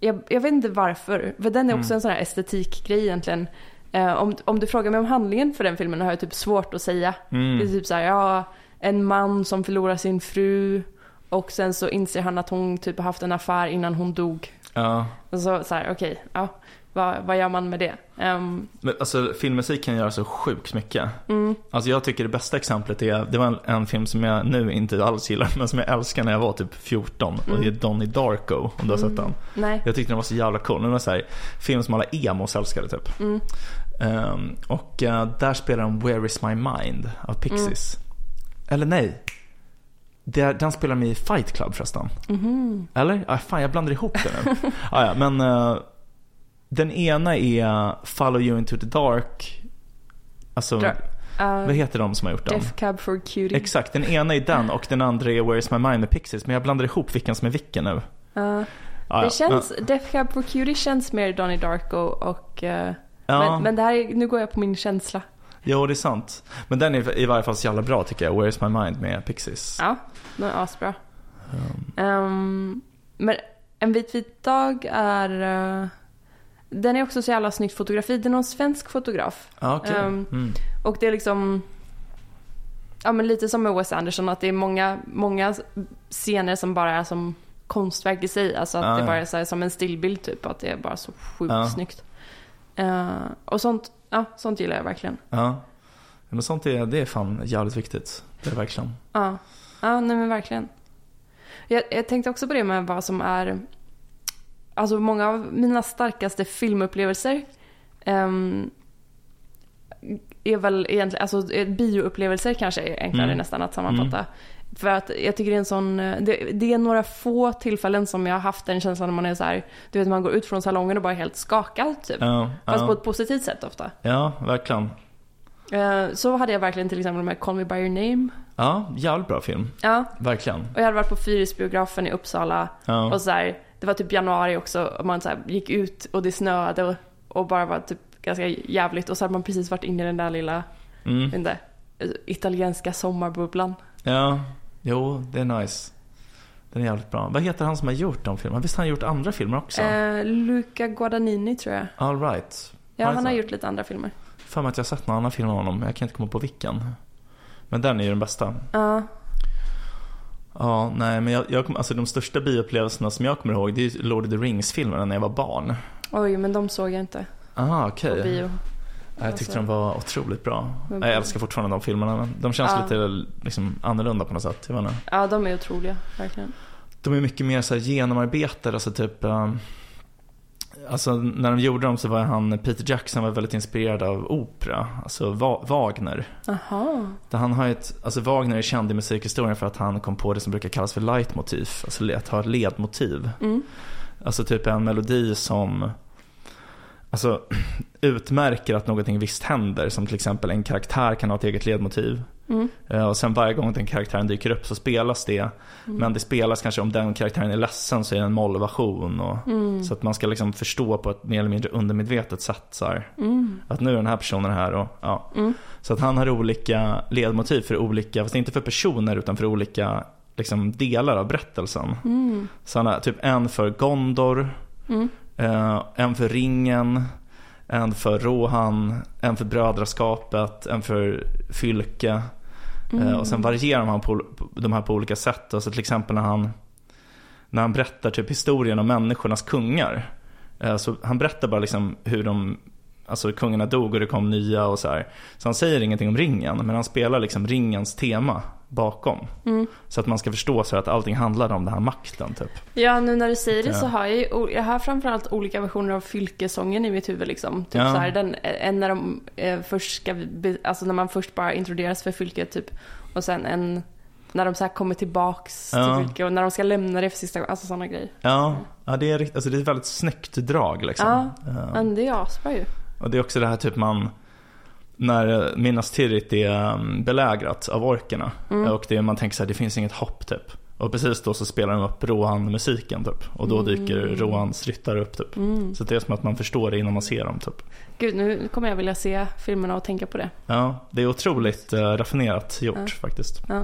[SPEAKER 3] jag, jag vet inte varför, för den är också
[SPEAKER 1] Mm.
[SPEAKER 3] en sån här estetikgrej egentligen. Eh, om, om du frågar mig om handlingen för den filmen har jag typ svårt att säga. Det är
[SPEAKER 1] Mm.
[SPEAKER 3] typ så här, ja, en man som förlorar sin fru och sen så inser han att hon typ har haft en affär innan hon dog.
[SPEAKER 1] Ja.
[SPEAKER 3] Och så, så här, okej, ja, vad, vad gör man med det? Ehm,
[SPEAKER 1] Men alltså filmmusik kan göra så sjukt mycket.
[SPEAKER 3] mm,
[SPEAKER 1] Alltså jag tycker det bästa exemplet är, det var en, en film som jag nu inte alls gillar, men som jag älskar när jag var typ 14. Och det är Donnie Darko, om du har sett den.
[SPEAKER 3] nej.
[SPEAKER 1] Jag tyckte den var så jävla cool. Den var så här, film som alla emos älskade typ.
[SPEAKER 3] Mm.
[SPEAKER 1] Ehm, och eh, där spelar de Where is my mind av Pixies. Eller nej. Det den spelar de i Fight Club förresten.
[SPEAKER 3] Mhm.
[SPEAKER 1] Eller? Ah, fan, jag blandar ihop det nu. ah, ja, men eh, den ena är Follow You Into the Dark. Alltså,
[SPEAKER 3] Dra- Uh,
[SPEAKER 1] vad heter de som har gjort den?
[SPEAKER 3] Death Cab for Cutie.
[SPEAKER 1] Exakt, den ena är den och den andra är Where is my mind med Pixies. Men jag blandar ihop vilken som är vilken nu.
[SPEAKER 3] Uh,
[SPEAKER 1] Ah, ja.
[SPEAKER 3] det känns, Death Cab for Cutie känns mer Donnie Darko och... eh,
[SPEAKER 1] Ja.
[SPEAKER 3] men, men det här, är- nu går jag på min känsla.
[SPEAKER 1] Jo, det är sant. Men den är i varje fall så jävla bra tycker jag. Where is my mind med Pixies.
[SPEAKER 3] Ja, den är asbra.
[SPEAKER 1] Um,
[SPEAKER 3] Um, men En vit vit dag är... den är också så jävla snyggt fotografi. Det är någon svensk fotograf.
[SPEAKER 1] ja, okej.
[SPEAKER 3] Ehm,
[SPEAKER 1] Mm.
[SPEAKER 3] Och det är liksom... Ja men lite som med Wes Anderson att det är många, många scener som bara är som konstverk i sig. Alltså att
[SPEAKER 1] Ja,
[SPEAKER 3] det bara är så som en stillbild typ. Att det är bara så sjukt
[SPEAKER 1] Ja.
[SPEAKER 3] snyggt. Eh, och sånt, ja, sånt gillar jag verkligen.
[SPEAKER 1] Ja. Men sånt är, det är fan jävligt viktigt. Det är verkligen.
[SPEAKER 3] Ja, ja nej men verkligen. Jag, jag tänkte också på det med vad som är... Alltså många av mina starkaste filmupplevelser ehm, är väl egentligen, alltså eh, bioupplevelser kanske är enklare
[SPEAKER 1] Mm.
[SPEAKER 3] nästan att sammanfatta. För att jag tycker det är en sån, eh, det, det är några få tillfällen som jag har haft den känslan när man är så här, du vet man går ut från salongen och bara är helt skakad typ.
[SPEAKER 1] Ja,
[SPEAKER 3] Fast på
[SPEAKER 1] ja.
[SPEAKER 3] ett positivt sätt ofta.
[SPEAKER 1] ja verkligen.
[SPEAKER 3] Eh, Så hade jag verkligen till exempel med Call Me By Your Name.
[SPEAKER 1] Ja, jävligt bra film.
[SPEAKER 3] Ja,
[SPEAKER 1] Verkligen.
[SPEAKER 3] och jag hade varit på Fyrisbiografen i Uppsala
[SPEAKER 1] Ja.
[SPEAKER 3] Och så här, det var typ januari också och man så här, gick ut och det snöade och, och bara var typ ganska jävligt och så hade man precis varit inne i den där lilla,
[SPEAKER 1] Mm.
[SPEAKER 3] inte, italienska sommarbubblan.
[SPEAKER 1] Ja, jo, det är nice. Den är jävligt bra. Vad heter han som har gjort de filmerna? Visst har han gjort andra filmer också?
[SPEAKER 3] Eh, Luca Guadagnini tror jag.
[SPEAKER 1] All right.
[SPEAKER 3] Ja, han har gjort lite andra filmer.
[SPEAKER 1] För mig att jag har sett någon annan film av honom, jag kan inte komma på vilken. Men den är ju den bästa.
[SPEAKER 3] Ja,
[SPEAKER 1] Ja, nej men jag, jag alltså de största bioupplevelserna som jag kommer ihåg det är Lord of the Rings-filmerna när jag var barn.
[SPEAKER 3] oj men de såg jag inte
[SPEAKER 1] Ah,
[SPEAKER 3] på
[SPEAKER 1] okej.
[SPEAKER 3] bio.
[SPEAKER 1] Jag tyckte de var otroligt bra.
[SPEAKER 3] Men-
[SPEAKER 1] Jag älskar fortfarande de filmerna men de känns
[SPEAKER 3] Ja.
[SPEAKER 1] lite liksom, annorlunda på något sätt. Jag vet inte.
[SPEAKER 3] Ja, de är otroliga, verkligen.
[SPEAKER 1] De är mycket mer så här genomarbetade, alltså typ um, Alltså när de gjorde dem så var han, Peter Jackson var väldigt inspirerad av opera, alltså Va- Wagner.
[SPEAKER 3] Jaha.
[SPEAKER 1] Där han har ett, alltså Wagner är känd i musikhistorien för att han kom på det som brukar kallas för leitmotiv, alltså att ha ett ledmotiv.
[SPEAKER 3] Mm.
[SPEAKER 1] Alltså typ en melodi som Alltså utmärker att någonting visst händer. Som till exempel en karaktär kan ha ett eget ledmotiv.
[SPEAKER 3] Mm.
[SPEAKER 1] Eh, Och sen varje gång den karaktären dyker upp så spelas det. Men det spelas kanske om den karaktären är ledsen så är det en mollversion. Och,
[SPEAKER 3] Mm.
[SPEAKER 1] Så att man ska liksom förstå på ett mer eller mindre undermedvetet sätt. Så här,
[SPEAKER 3] Mm.
[SPEAKER 1] att nu är den här personen här. Och, ja.
[SPEAKER 3] Mm.
[SPEAKER 1] Så att han har olika ledmotiv för olika, fast inte för personer utan för olika liksom, delar av berättelsen.
[SPEAKER 3] Mm.
[SPEAKER 1] Så han har typ en för Gondor,
[SPEAKER 3] Mm.
[SPEAKER 1] Eh, en för ringen, en för Rohan, en för brödraskapet, en för Fylke. Eh, och sen varierar man på, på de här på olika sätt. Alltså till exempel när han, när han berättar typ historien om människornas kungar. Eh, så han berättar bara liksom hur de, alltså kungarna dog och det kom nya och så här. Så han säger ingenting om ringen, men han spelar liksom ringens tema bakom.
[SPEAKER 3] Mm.
[SPEAKER 1] Så att man ska förstå så att allting handlar om den här makten typ.
[SPEAKER 3] Ja, nu när du säger det så har jag ju, jag har framförallt olika versioner av fylkesången i mitt huvud liksom. Typ
[SPEAKER 1] Ja.
[SPEAKER 3] så här, den, en när de eh, först ska, alltså när man först bara introduceras för fylket typ. Och sen en när de så kommer tillbaks
[SPEAKER 1] Ja.
[SPEAKER 3] till fylket och när de ska lämna det för sista gången, alltså sådana grejer.
[SPEAKER 1] Ja, ja det, är, alltså det är ett väldigt snyggt drag liksom.
[SPEAKER 3] Ja,
[SPEAKER 1] Eh,
[SPEAKER 3] Men det är asbra ju.
[SPEAKER 1] Och det är också det här typ man när Minas Tirith är um, belägrat av orkerna
[SPEAKER 3] Mm.
[SPEAKER 1] och det, man tänker så här, det finns inget hopp typ. Och precis då så spelar de upp Rohan-musiken typ. Och då dyker Rohans ryttare upp typ.
[SPEAKER 3] Mm.
[SPEAKER 1] Så det är som att man förstår det innan man ser dem typ.
[SPEAKER 3] Gud, nu kommer jag vilja se filmerna och tänka på det.
[SPEAKER 1] Ja, det är otroligt uh, raffinerat gjort
[SPEAKER 3] Ja.
[SPEAKER 1] faktiskt.
[SPEAKER 3] Ja.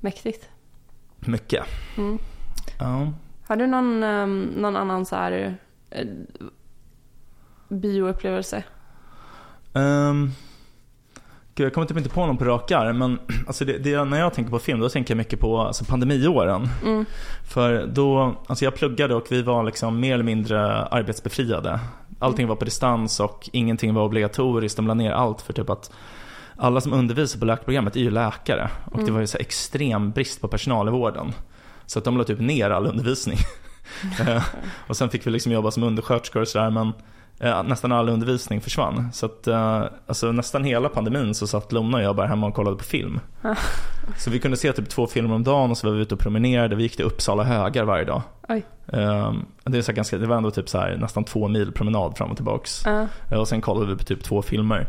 [SPEAKER 3] Mäktigt.
[SPEAKER 1] Mycket.
[SPEAKER 3] Mm.
[SPEAKER 1] Ja.
[SPEAKER 3] Har du någon, ehm, någon annan så här eh, bioupplevelse?
[SPEAKER 1] Ehm, Gud, jag kommer typ inte på någon på rak arm, men alltså det, det, när jag tänker på film då tänker jag mycket på alltså pandemiåren.
[SPEAKER 3] Mm.
[SPEAKER 1] För då, alltså jag pluggade och vi var liksom mer eller mindre arbetsbefriade. Allting var på distans och ingenting var obligatoriskt. De la ner allt för typ att alla som undervisar på läkarprogrammet är ju läkare. Och det var ju så extrem brist på personal i vården. Så att de la typ ner all undervisning. Eh, och sen fick vi liksom jobba som undersköterskor och sådär men nästan all undervisning försvann. Så att eh, alltså nästan hela pandemin så satt Lona och jag bara hemma och kollade på film. Så vi kunde se typ två filmer om dagen och så var vi ute och promenerade. Vi gick till Uppsala högar varje dag.
[SPEAKER 3] Oj.
[SPEAKER 1] Ehm, det, är så ganska, det var ändå typ så här, nästan två mil promenad fram och tillbaks. Eh, Och sen kollade vi på typ två filmer.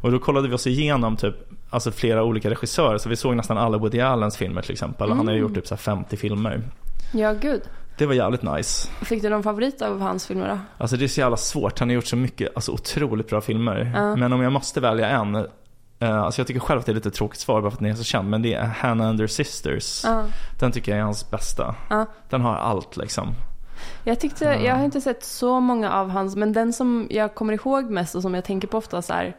[SPEAKER 1] Och då kollade vi oss igenom typ, alltså flera olika regissörer. Så vi såg nästan alla Woody Allens filmer till exempel. Han har ju gjort typ så här 50 filmer.
[SPEAKER 3] ja, gud.
[SPEAKER 1] Det var jävligt nice.
[SPEAKER 3] Fick du någon favorit av hans filmer då?
[SPEAKER 1] Alltså det är så jävla svårt. Han har gjort så mycket, alltså otroligt bra filmer.
[SPEAKER 3] Ja.
[SPEAKER 1] Men om jag måste välja en. eh, alltså jag tycker själv att det är lite tråkigt svar bara för att den är så känd. Men det är Hannah and her sisters.
[SPEAKER 3] Ja.
[SPEAKER 1] Den tycker jag är hans bästa.
[SPEAKER 3] Ja.
[SPEAKER 1] Den har allt liksom.
[SPEAKER 3] Jag tyckte, jag har inte sett så många av hans, men den som jag kommer ihåg mest och som jag tänker på ofta så här,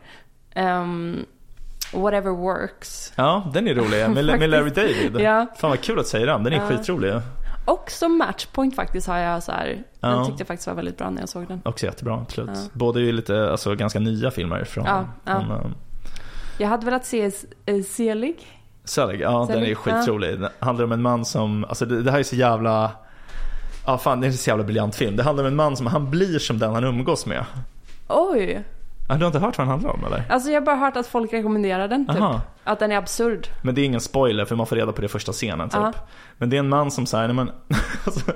[SPEAKER 3] ehm, Whatever works.
[SPEAKER 1] Ja, den är rolig. Med, med Larry David.
[SPEAKER 3] Ja.
[SPEAKER 1] Fan vad kul att säga den. Den är
[SPEAKER 3] Ja.
[SPEAKER 1] skitrolig.
[SPEAKER 3] Och som matchpoint faktiskt har jag så här,
[SPEAKER 1] Ja.
[SPEAKER 3] den tyckte jag faktiskt var väldigt bra när jag såg den.
[SPEAKER 1] Också jättebra, absolut.
[SPEAKER 3] Ja.
[SPEAKER 1] Båda är ju lite, alltså ganska nya filmer från,
[SPEAKER 3] Ja, ja.
[SPEAKER 1] från uh,
[SPEAKER 3] Jag hade velat se uh, Selig.
[SPEAKER 1] Selig. Ja, den är
[SPEAKER 3] Selig,
[SPEAKER 1] ju skitrolig. Det handlar om en man som, alltså det, det här är så jävla, ja fan det är en så jävla briljant film. Det handlar om en man som, han blir som den han umgås med.
[SPEAKER 3] Oj!
[SPEAKER 1] Ja, Du har inte hört vad den handlar om eller?
[SPEAKER 3] Alltså jag har bara hört att folk rekommenderar den typ.
[SPEAKER 1] Aha.
[SPEAKER 3] Att den är absurd.
[SPEAKER 1] Men det är ingen spoiler för man får reda på det i första scenen typ.
[SPEAKER 3] Ja.
[SPEAKER 1] Men det är en man som säger, men, alltså,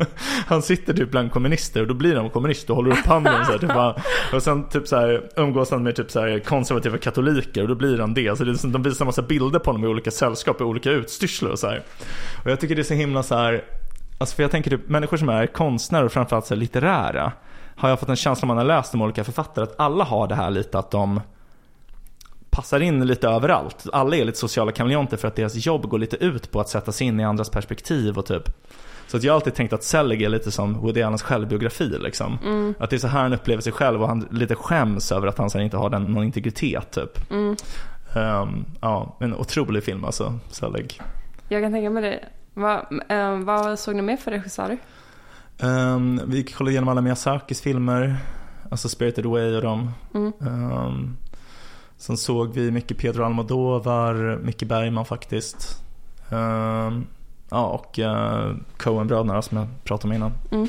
[SPEAKER 1] han sitter typ bland kommunister och då blir han kommunist och håller upp handen så här, typ, bara, Och sen typ så här, umgås han med typ så här, konservativa katoliker och då blir han det. Så det de visar massa bilder på honom i olika sällskap, i olika utstyrslar och så här. Och jag tycker det är så himla så här, alltså för jag tänker typ människor som är konstnärer och framförallt så här, litterära. Har jag fått en känsla om man har läst om olika författare att alla har det här lite att de passar in lite överallt. Alla är lite sociala kameleonter för att deras jobb går lite ut på att sätta sig in i andras perspektiv och typ. Så att jag har alltid tänkt att Selig är lite som Woody Allens självbiografi liksom. Att det är så här han upplever sig själv och han lite skäms över att han sen inte har den, någon integritet typ. Ehm, ja, en otrolig film alltså, Selig.
[SPEAKER 3] Jag kan tänka mig det. Vad, eh, vad såg ni mer för regissörer?
[SPEAKER 1] Um, vi kollade igenom alla Miyazakis filmer. Alltså Spirited Away och dem.
[SPEAKER 3] Mm.
[SPEAKER 1] Um, sen såg vi mycket Pedro Almodovar, Micke Bergman faktiskt. Um, ja, och uh, Coen-bröderna som jag pratade om innan.
[SPEAKER 3] Mm.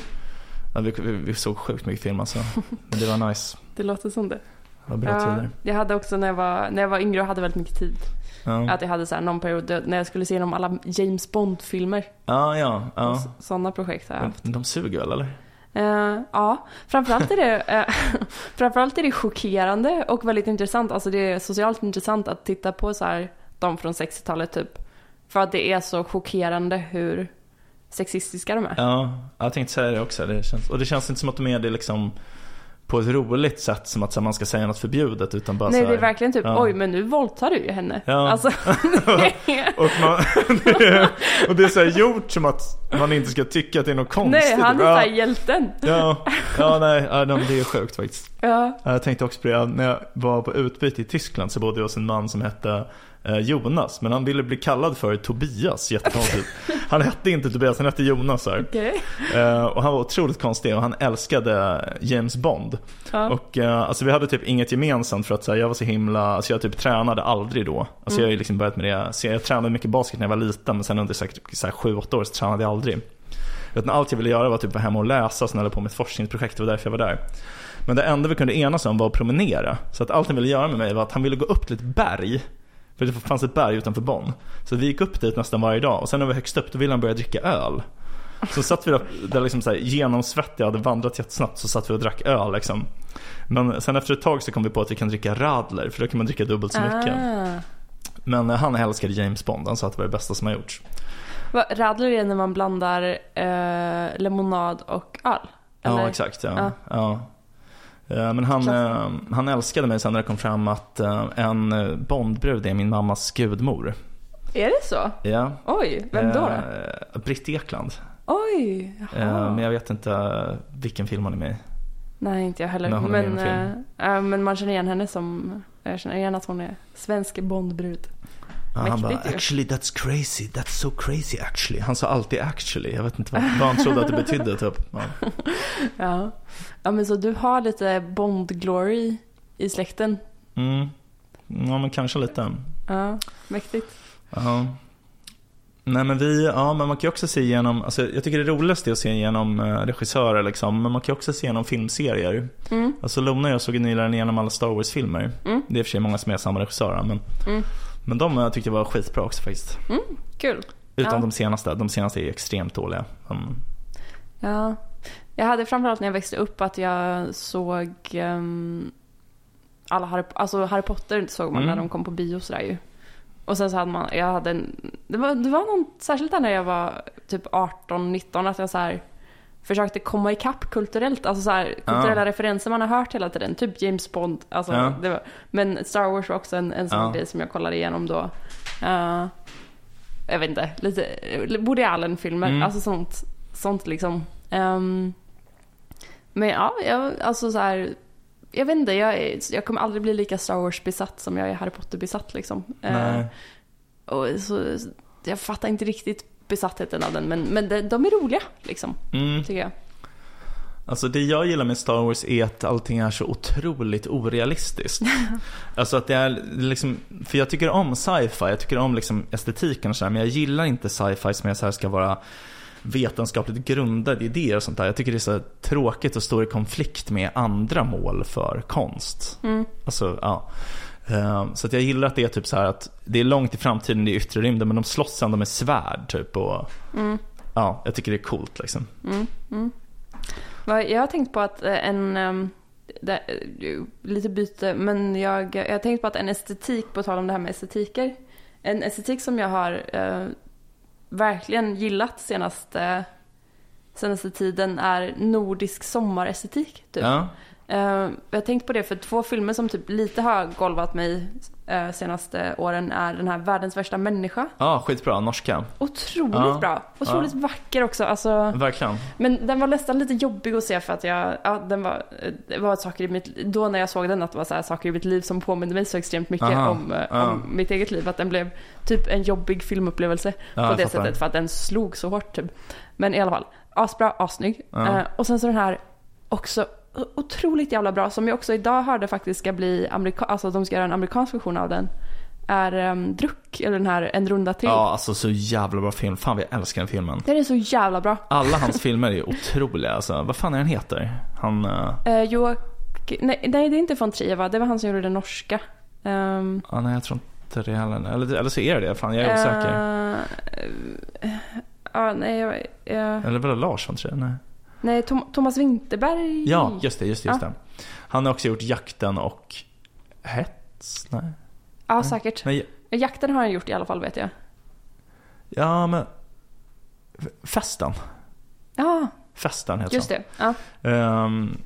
[SPEAKER 1] Ja, vi, vi, vi såg sjukt mycket film alltså. Men det var nice.
[SPEAKER 3] Det låter som det.
[SPEAKER 1] Det var bra
[SPEAKER 3] Ja,
[SPEAKER 1] tider.
[SPEAKER 3] jag hade också när jag, var, när jag var yngre och hade väldigt mycket tid.
[SPEAKER 1] Ja,
[SPEAKER 3] Att jag hade så här någon period när jag skulle se igenom alla James Bond-filmer.
[SPEAKER 1] ja. ja, ja.
[SPEAKER 3] Sådana projekt har jag haft.
[SPEAKER 1] De, de suger väl eller?
[SPEAKER 3] Eh, ja, framförallt är, det, eh, framförallt är det chockerande och väldigt intressant. Alltså det är socialt intressant att titta på så här, de från 60-talet typ. För att det är så chockerande hur sexistiska de är.
[SPEAKER 1] Ja, jag tänkte säga det också. Det känns, och det känns inte som att de är det liksom på ett roligt sätt som att man ska säga något förbjudet utan bara
[SPEAKER 3] Nej,
[SPEAKER 1] så här,
[SPEAKER 3] det är verkligen typ,
[SPEAKER 1] ja.
[SPEAKER 3] oj men nu våldtar du ju henne.
[SPEAKER 1] Ja.
[SPEAKER 3] Alltså,
[SPEAKER 1] och, man, det är, och det är så här gjort som att man inte ska tycka att det är något konstigt.
[SPEAKER 3] nej, han är
[SPEAKER 1] ja,
[SPEAKER 3] hjälten.
[SPEAKER 1] ja, ja, nej, ja, nej, det är sjukt faktiskt.
[SPEAKER 3] Ja,
[SPEAKER 1] Ja, Jag tänkte också på det, när jag var på utbyte i Tyskland så bodde jag hos en man som hette Jonas, men han ville bli kallad för Tobias, jättekonstigt. Han hette inte Tobias, han hette Jonas här.
[SPEAKER 3] okej.
[SPEAKER 1] Eh, och han var otroligt konstig och han älskade James Bond.
[SPEAKER 3] Ja.
[SPEAKER 1] Och eh, alltså vi hade typ inget gemensamt för att så här, jag var så himla, alltså jag typ tränade aldrig då. Alltså jag har ju liksom börjat med det, så jag tränade mycket basket när jag var liten men sen under säkert så här, sju, åtta år så tränade jag aldrig. Utan allt jag ville göra var typ vara hemma och läsa och sen höll på med ett forskningsprojekt, det var därför jag var där. Men det enda vi kunde enas om var att promenera. Så att allt han ville göra med mig var att han ville gå upp till ett berg. För det fanns ett berg utanför Bonn. Så vi gick upp dit nästan varje dag och sen när vi var högst upp då ville han börja dricka öl. Så satt vi där, där liksom så här, genomsvettiga, hade vandrat jättesnabbt så satt vi och drack öl liksom. Men sen efter ett tag så kom vi på att vi kan dricka radler för då kan man dricka dubbelt så mycket.
[SPEAKER 3] Ah.
[SPEAKER 1] Men eh, han älskade James Bond, han sa att det var det bästa som har gjorts.
[SPEAKER 3] Va, radler är när man blandar eh, lemonad och öl?
[SPEAKER 1] Ja
[SPEAKER 3] eller?
[SPEAKER 1] exakt, ja.
[SPEAKER 3] Ja.
[SPEAKER 1] ja. Eh, Men han, eh, han älskade mig sen när det kom fram att eh, en Bondbrud är min mammas gudmor.
[SPEAKER 3] Är det så?
[SPEAKER 1] Ja.
[SPEAKER 3] Oj, vem då? då?
[SPEAKER 1] Britt Ekland.
[SPEAKER 3] Oj, jaha.
[SPEAKER 1] Men jag vet inte vilken film hon är med i.
[SPEAKER 3] Nej, inte jag heller.
[SPEAKER 1] Men
[SPEAKER 3] Men, eh, men man känner igen henne som jag känner igen att hon är svensk Bondbrud.
[SPEAKER 1] Ja, han bara, actually that's crazy, that's so crazy actually. Han sa alltid actually, jag vet inte vad, vad han trodde att det betydde typ. Ja.
[SPEAKER 3] Ja. ja, men så du har lite Bond-glory i släkten.
[SPEAKER 1] Mm. ja, men kanske lite.
[SPEAKER 3] Ja, mäktigt.
[SPEAKER 1] Ja. Nej men vi, ja men man kan ju också se igenom, alltså jag tycker det roligaste är att se igenom eh, regissörer liksom, men man kan ju också se igenom filmserier.
[SPEAKER 3] Mm.
[SPEAKER 1] Alltså Lona och jag såg nyligen igenom alla Star Wars-filmer.
[SPEAKER 3] Mm.
[SPEAKER 1] Det är i och för sig många som är samma regissörer, men,
[SPEAKER 3] Mm.
[SPEAKER 1] Men de tyckte jag var skitbra också faktiskt.
[SPEAKER 3] Kul.
[SPEAKER 1] Utan
[SPEAKER 3] Ja.
[SPEAKER 1] de senaste, de senaste är extremt dåliga. Mm.
[SPEAKER 3] Ja. Jag hade framförallt när jag växte upp att jag såg ehm, alla Harry, alltså Harry Potter såg man
[SPEAKER 1] Mm.
[SPEAKER 3] när de kom på bio sådär ju. Och sen så hade man, jag hade en, det var, det var någon, särskilt där när jag var typ 18-19 att jag så här försökte komma ikapp kulturellt, alltså så här, kulturella
[SPEAKER 1] Ja.
[SPEAKER 3] referenser man har hört hela tiden, typ James Bond, alltså
[SPEAKER 1] Ja.
[SPEAKER 3] var, men Star Wars var också en, en sån
[SPEAKER 1] Ja.
[SPEAKER 3] grej som jag kollade igenom då. Eh, jag vet inte, lite Woody Allen-filmer,
[SPEAKER 1] Mm.
[SPEAKER 3] alltså sånt, sånt liksom. Ehm, men ja, jag, alltså så här, jag vet inte, jag, jag kommer aldrig bli lika Star Wars-besatt som jag är Harry Potter-besatt liksom.
[SPEAKER 1] Nej.
[SPEAKER 3] och så, jag fattar inte riktigt besattheten av den, men, men de, de är roliga liksom,
[SPEAKER 1] Mm.
[SPEAKER 3] tycker jag.
[SPEAKER 1] Alltså det jag gillar med Star Wars är att allting är så otroligt orealistiskt. alltså att det är liksom, för jag tycker om sci-fi, jag tycker om liksom estetiken och sådär, men jag gillar inte sci-fi som jag så här ska vara vetenskapligt grundade idéer och sånt där. Jag tycker det är så tråkigt att stå i konflikt med andra mål för konst.
[SPEAKER 3] Mm.
[SPEAKER 1] Alltså, ja. Ehm, Så att jag gillar att det är typ så här att det är långt i framtiden, det är yttre rymden, men de slåss ändå med svärd typ och
[SPEAKER 3] Mm.
[SPEAKER 1] ja, jag tycker det är coolt liksom.
[SPEAKER 3] Mm, mm. Jag har tänkt på att eh, en, ehm, det, eh, lite byte, men jag, jag har tänkt på att en estetik, på tal om det här med estetiker, en estetik som jag har eh, verkligen gillat senaste, senaste tiden är nordisk sommarestetik. Typ.
[SPEAKER 1] Ja.
[SPEAKER 3] Eh, jag har tänkt på det för två filmer som typ lite har golvat mig eh, senaste åren är den här Världens värsta människa.
[SPEAKER 1] Ja, skitbra. Norska.
[SPEAKER 3] Otroligt
[SPEAKER 1] Ja,
[SPEAKER 3] bra. Otroligt vacker också. Alltså,
[SPEAKER 1] Verkligen.
[SPEAKER 3] men den var nästan lite jobbig att se för att jag, ja, den var, det var saker i mitt, då när jag såg den att det var så här saker i mitt liv som påminde mig så extremt mycket
[SPEAKER 1] Aha,
[SPEAKER 3] om,
[SPEAKER 1] ja.
[SPEAKER 3] om mitt eget liv. Att den blev typ en jobbig filmupplevelse på det sättet för att den slog så hårt typ. Men i alla fall, asbra, assnygg. Och sen så den här också otroligt jävla bra som jag också idag hörde faktiskt ska bli amerika, alltså de ska göra en amerikansk version av den. Är um, Druck, eller den här En runda till.
[SPEAKER 1] Ja, alltså så jävla bra film. Fan vi älskar den filmen.
[SPEAKER 3] Den är så jävla bra.
[SPEAKER 1] Alla hans filmer är otroliga alltså. Vad fan är han heter? Han, eh,
[SPEAKER 3] Uh, Joak... nej, nej, det är inte von Trier va? Det var han som gjorde den norska. Um,
[SPEAKER 1] ja, nej jag tror inte det heller. Eller, eller så är det det. Fan jag är osäker.
[SPEAKER 3] eh, Ja, nej, jag, jag,
[SPEAKER 1] Eller var det Lars von Trier? Nej.
[SPEAKER 3] Nej Tom, Thomas Winterberg.
[SPEAKER 1] Ja, just det, just det, just
[SPEAKER 3] Ja.
[SPEAKER 1] det. Han har också gjort Jakten och Hets? Nej.
[SPEAKER 3] Ja, säkert.
[SPEAKER 1] Nej,
[SPEAKER 3] Jakten har han gjort i alla fall vet jag.
[SPEAKER 1] ja men... Festen.
[SPEAKER 3] Ja,
[SPEAKER 1] Festen heter
[SPEAKER 3] just det. Ja.
[SPEAKER 1] den.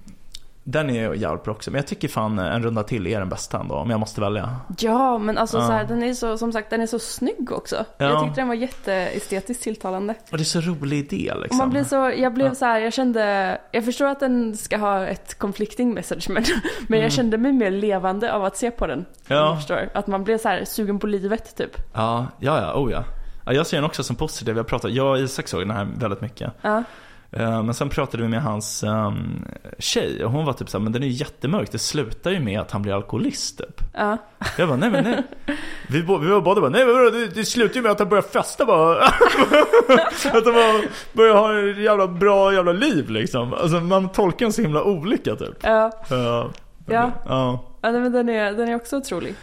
[SPEAKER 1] Den är jävligt också. Men jag tycker fan En runda till är den bästa ändå, om jag måste välja.
[SPEAKER 3] ja, men alltså
[SPEAKER 1] Ja.
[SPEAKER 3] så här, den är så, som sagt, den är så snygg också.
[SPEAKER 1] Ja.
[SPEAKER 3] Jag tyckte den var jätteestetiskt tilltalande.
[SPEAKER 1] Och det är så rolig idé liksom.
[SPEAKER 3] Och man blir så, jag blev
[SPEAKER 1] Ja.
[SPEAKER 3] så här, jag kände, jag förstår att den ska ha ett conflicting message men, men jag kände mig mer levande av att se på den.
[SPEAKER 1] Mm. Ja.
[SPEAKER 3] Förstår. Att man blev så här sugen på livet typ.
[SPEAKER 1] Ja, ja, ja, oh ja jag ser den också som positiv. Jag, pratar, jag och Isak såg den här väldigt mycket.
[SPEAKER 3] Ja.
[SPEAKER 1] Eh, Men sen pratade vi med hans um, tjej och hon var typ såhär, men den är ju jättemörk. Det slutar ju med att han blir alkoholist typ.
[SPEAKER 3] Ja.
[SPEAKER 1] Jag bara, nej men nej. Vi, bo- vi var båda bara, nej men det, det slutar ju med att han börjar festa bara. att han bara börjar ha ett jävla bra jävla liv liksom. Alltså man tolkar den så himla olika typ.
[SPEAKER 3] Ja.
[SPEAKER 1] Uh,
[SPEAKER 3] Ja.
[SPEAKER 1] Ja.
[SPEAKER 3] Ja, nej, men den är, den är också otrolig.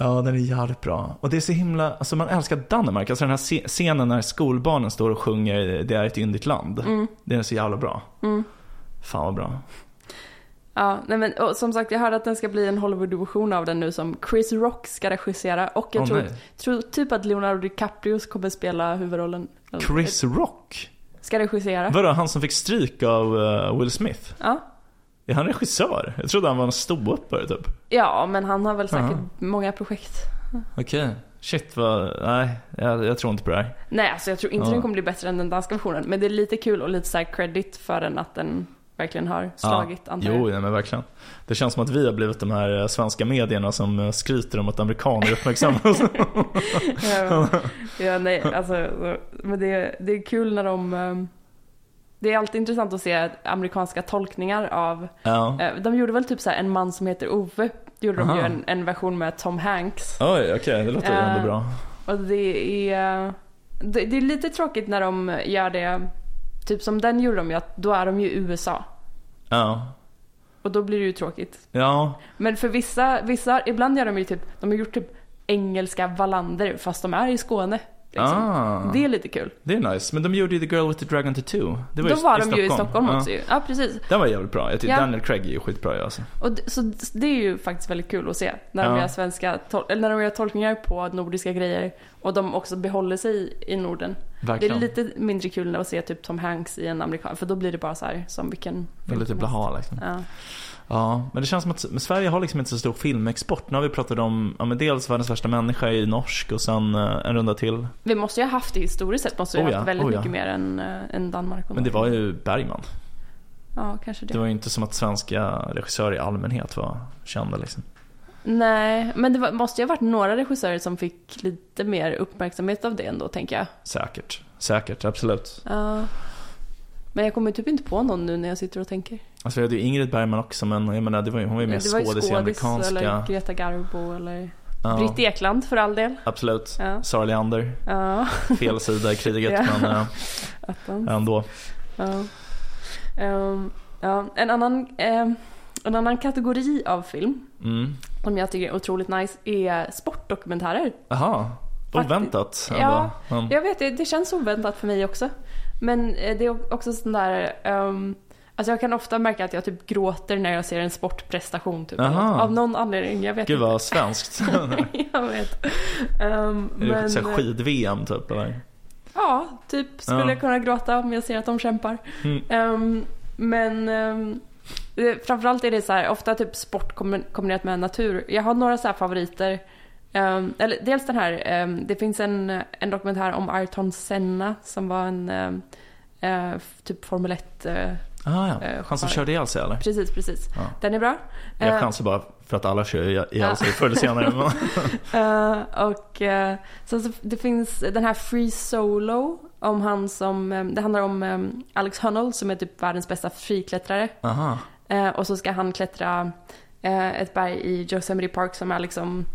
[SPEAKER 1] Ja, den är jävligt bra. Och det är så himla, alltså man älskar Danmark. Alltså den här sce- scenen när skolbarnen står och sjunger Det är ett yndigt land.
[SPEAKER 3] Mm.
[SPEAKER 1] Den är så jävla bra.
[SPEAKER 3] Mm.
[SPEAKER 1] Fan vad bra.
[SPEAKER 3] Ja, nej men och som sagt jag hörde att den ska bli en Hollywood-version av den nu som Chris Rock ska regissera och jag
[SPEAKER 1] Åh,
[SPEAKER 3] tror, tror typ att Leonardo DiCaprio kommer spela huvudrollen.
[SPEAKER 1] Chris Rock?
[SPEAKER 3] Ska regissera.
[SPEAKER 1] Vadå, han som fick stryk av eh, Will Smith?
[SPEAKER 3] Ja.
[SPEAKER 1] Är han regissör? Jag trodde han var en ståuppare typ.
[SPEAKER 3] Ja, men han har väl säkert
[SPEAKER 1] Jaha.
[SPEAKER 3] många projekt.
[SPEAKER 1] Okej. Shit vad, nej, jag, jag tror inte på det här.
[SPEAKER 3] Nej, alltså jag tror inte
[SPEAKER 1] Ja.
[SPEAKER 3] den kommer bli bättre än den danska versionen. Men det är lite kul och lite så credit för den att den verkligen har slagit
[SPEAKER 1] ja.
[SPEAKER 3] antar jag.
[SPEAKER 1] Jo, nej, men verkligen. Det känns som att vi har blivit de här eh, svenska medierna som eh, skryter om att amerikaner uppmärksammas.
[SPEAKER 3] ja, ja, nej, alltså, men det, det är kul när de... Det är alltid intressant att se amerikanska tolkningar av...
[SPEAKER 1] ja.
[SPEAKER 3] eh, De gjorde väl typ så här, en man som heter Ove. Gjorde de ju
[SPEAKER 1] Aha.
[SPEAKER 3] en, en version med Tom Hanks.
[SPEAKER 1] Oj, okej, det låter
[SPEAKER 3] Eh,
[SPEAKER 1] ändå bra.
[SPEAKER 3] Och det är... Det, det är lite tråkigt när de gör det... Typ som den gjorde de ju, att då är de ju i USA.
[SPEAKER 1] Ja.
[SPEAKER 3] Och då blir det ju tråkigt.
[SPEAKER 1] Ja,
[SPEAKER 3] Men för vissa, vissa ibland gör de ju typ, de har gjort typ engelska Wallander fast de är i Skåne. Liksom.
[SPEAKER 1] ah.
[SPEAKER 3] Det är lite kul.
[SPEAKER 1] Det är nice. Men de gjorde ju The Girl with the Dragon Tattoo. Det var
[SPEAKER 3] Då
[SPEAKER 1] ju
[SPEAKER 3] var
[SPEAKER 1] i
[SPEAKER 3] de ju i Stockholm
[SPEAKER 1] Ja.
[SPEAKER 3] också ju. Ja, precis.
[SPEAKER 1] Den var jävligt bra. Jag tycker
[SPEAKER 3] Ja.
[SPEAKER 1] Daniel Craig är ju skitbra ju, alltså.
[SPEAKER 3] Och d- så det är ju faktiskt väldigt kul att se. När de
[SPEAKER 1] Ja.
[SPEAKER 3] gör svenska, eller när de gör tolkningar på nordiska grejer. Och de också behåller sig i Norden.
[SPEAKER 1] Verkligen.
[SPEAKER 3] Det är lite mindre kul att se typ Tom Hanks i en amerikan. För då blir det bara så här som vilken
[SPEAKER 1] Det lite blaha liksom.
[SPEAKER 3] Ja.
[SPEAKER 1] Ja, men det känns som att Sverige har liksom inte så stor filmexport. Nu har vi pratat om, ja men dels Världens värsta människa i norsk och sen eh, en runda till.
[SPEAKER 3] Vi måste ju ha haft det historiskt sett. Måste vi
[SPEAKER 1] Oh
[SPEAKER 3] ha
[SPEAKER 1] ja,
[SPEAKER 3] haft väldigt
[SPEAKER 1] oh ja.
[SPEAKER 3] mycket mer än, äh, än Danmark och
[SPEAKER 1] Men det var ju Bergman.
[SPEAKER 3] Ja, kanske det.
[SPEAKER 1] Det var ju inte som att svenska regissörer i allmänhet var kända liksom.
[SPEAKER 3] Nej, men det var, måste ju ha varit några regissörer som fick lite mer uppmärksamhet av det ändå, tänker jag.
[SPEAKER 1] Säkert. Säkert, absolut.
[SPEAKER 3] Ja. Men jag kommer typ inte på någon nu när jag sitter och tänker.
[SPEAKER 1] Alltså vi hade ju Ingrid Bergman också men jag menar det var hon var ju mer skådis i amerikanska.
[SPEAKER 3] eller Greta Garbo eller
[SPEAKER 1] Ja,
[SPEAKER 3] Britt Ekland för all del.
[SPEAKER 1] absolut.
[SPEAKER 3] Ja.
[SPEAKER 1] Sara Leander,
[SPEAKER 3] Ja,
[SPEAKER 1] fel sida i kriget
[SPEAKER 3] Ja.
[SPEAKER 1] men
[SPEAKER 3] attans.
[SPEAKER 1] ändå.
[SPEAKER 3] Ja. Ehm, ja. En, annan, ehm, en annan kategori av film
[SPEAKER 1] Mm.
[SPEAKER 3] som jag tycker är otroligt nice är sportdokumentärer. Faktiskt.
[SPEAKER 1] oväntat ändå.
[SPEAKER 3] Ja, Jag vet, det, det känns oväntat för mig också. Men eh, det är också sån där... ehm, alltså jag kan ofta märka att jag typ gråter när jag ser en sportprestation. Typ,
[SPEAKER 1] Aha.
[SPEAKER 3] av någon anledning. Jag vet
[SPEAKER 1] Gud
[SPEAKER 3] inte.
[SPEAKER 1] vad svenskt.
[SPEAKER 3] jag vet. Um,
[SPEAKER 1] Är det
[SPEAKER 3] men,
[SPEAKER 1] så här skid-VM typ eller?
[SPEAKER 3] Ja, typ skulle
[SPEAKER 1] Ja.
[SPEAKER 3] jag kunna gråta om jag ser att de kämpar.
[SPEAKER 1] Mm.
[SPEAKER 3] Ehm, men um, framförallt är det så här, ofta typ sport kombi- kombinerat med natur. Jag har några så här favoriter. Ehm, eller dels den här, ehm, det finns en, en dokumentär om Ayrton Senna som var en eh, typ Formel 1.
[SPEAKER 1] Ah, ja.
[SPEAKER 3] Eh,
[SPEAKER 1] Han som körde ihjäl sig eller?
[SPEAKER 3] precis, precis.
[SPEAKER 1] Ja.
[SPEAKER 3] Den är bra.
[SPEAKER 1] Jag
[SPEAKER 3] Eh,
[SPEAKER 1] chansar bara för att alla kör ihjäl sig förr eller senare.
[SPEAKER 3] Eh, och uh, sen så det finns den här Free Solo om han som, det handlar om eh, Alex Honnold som är typ världens bästa friklättrare.
[SPEAKER 1] Aha.
[SPEAKER 3] Eh, och så ska han klättra ett berg i Yosemite Park som är liksom,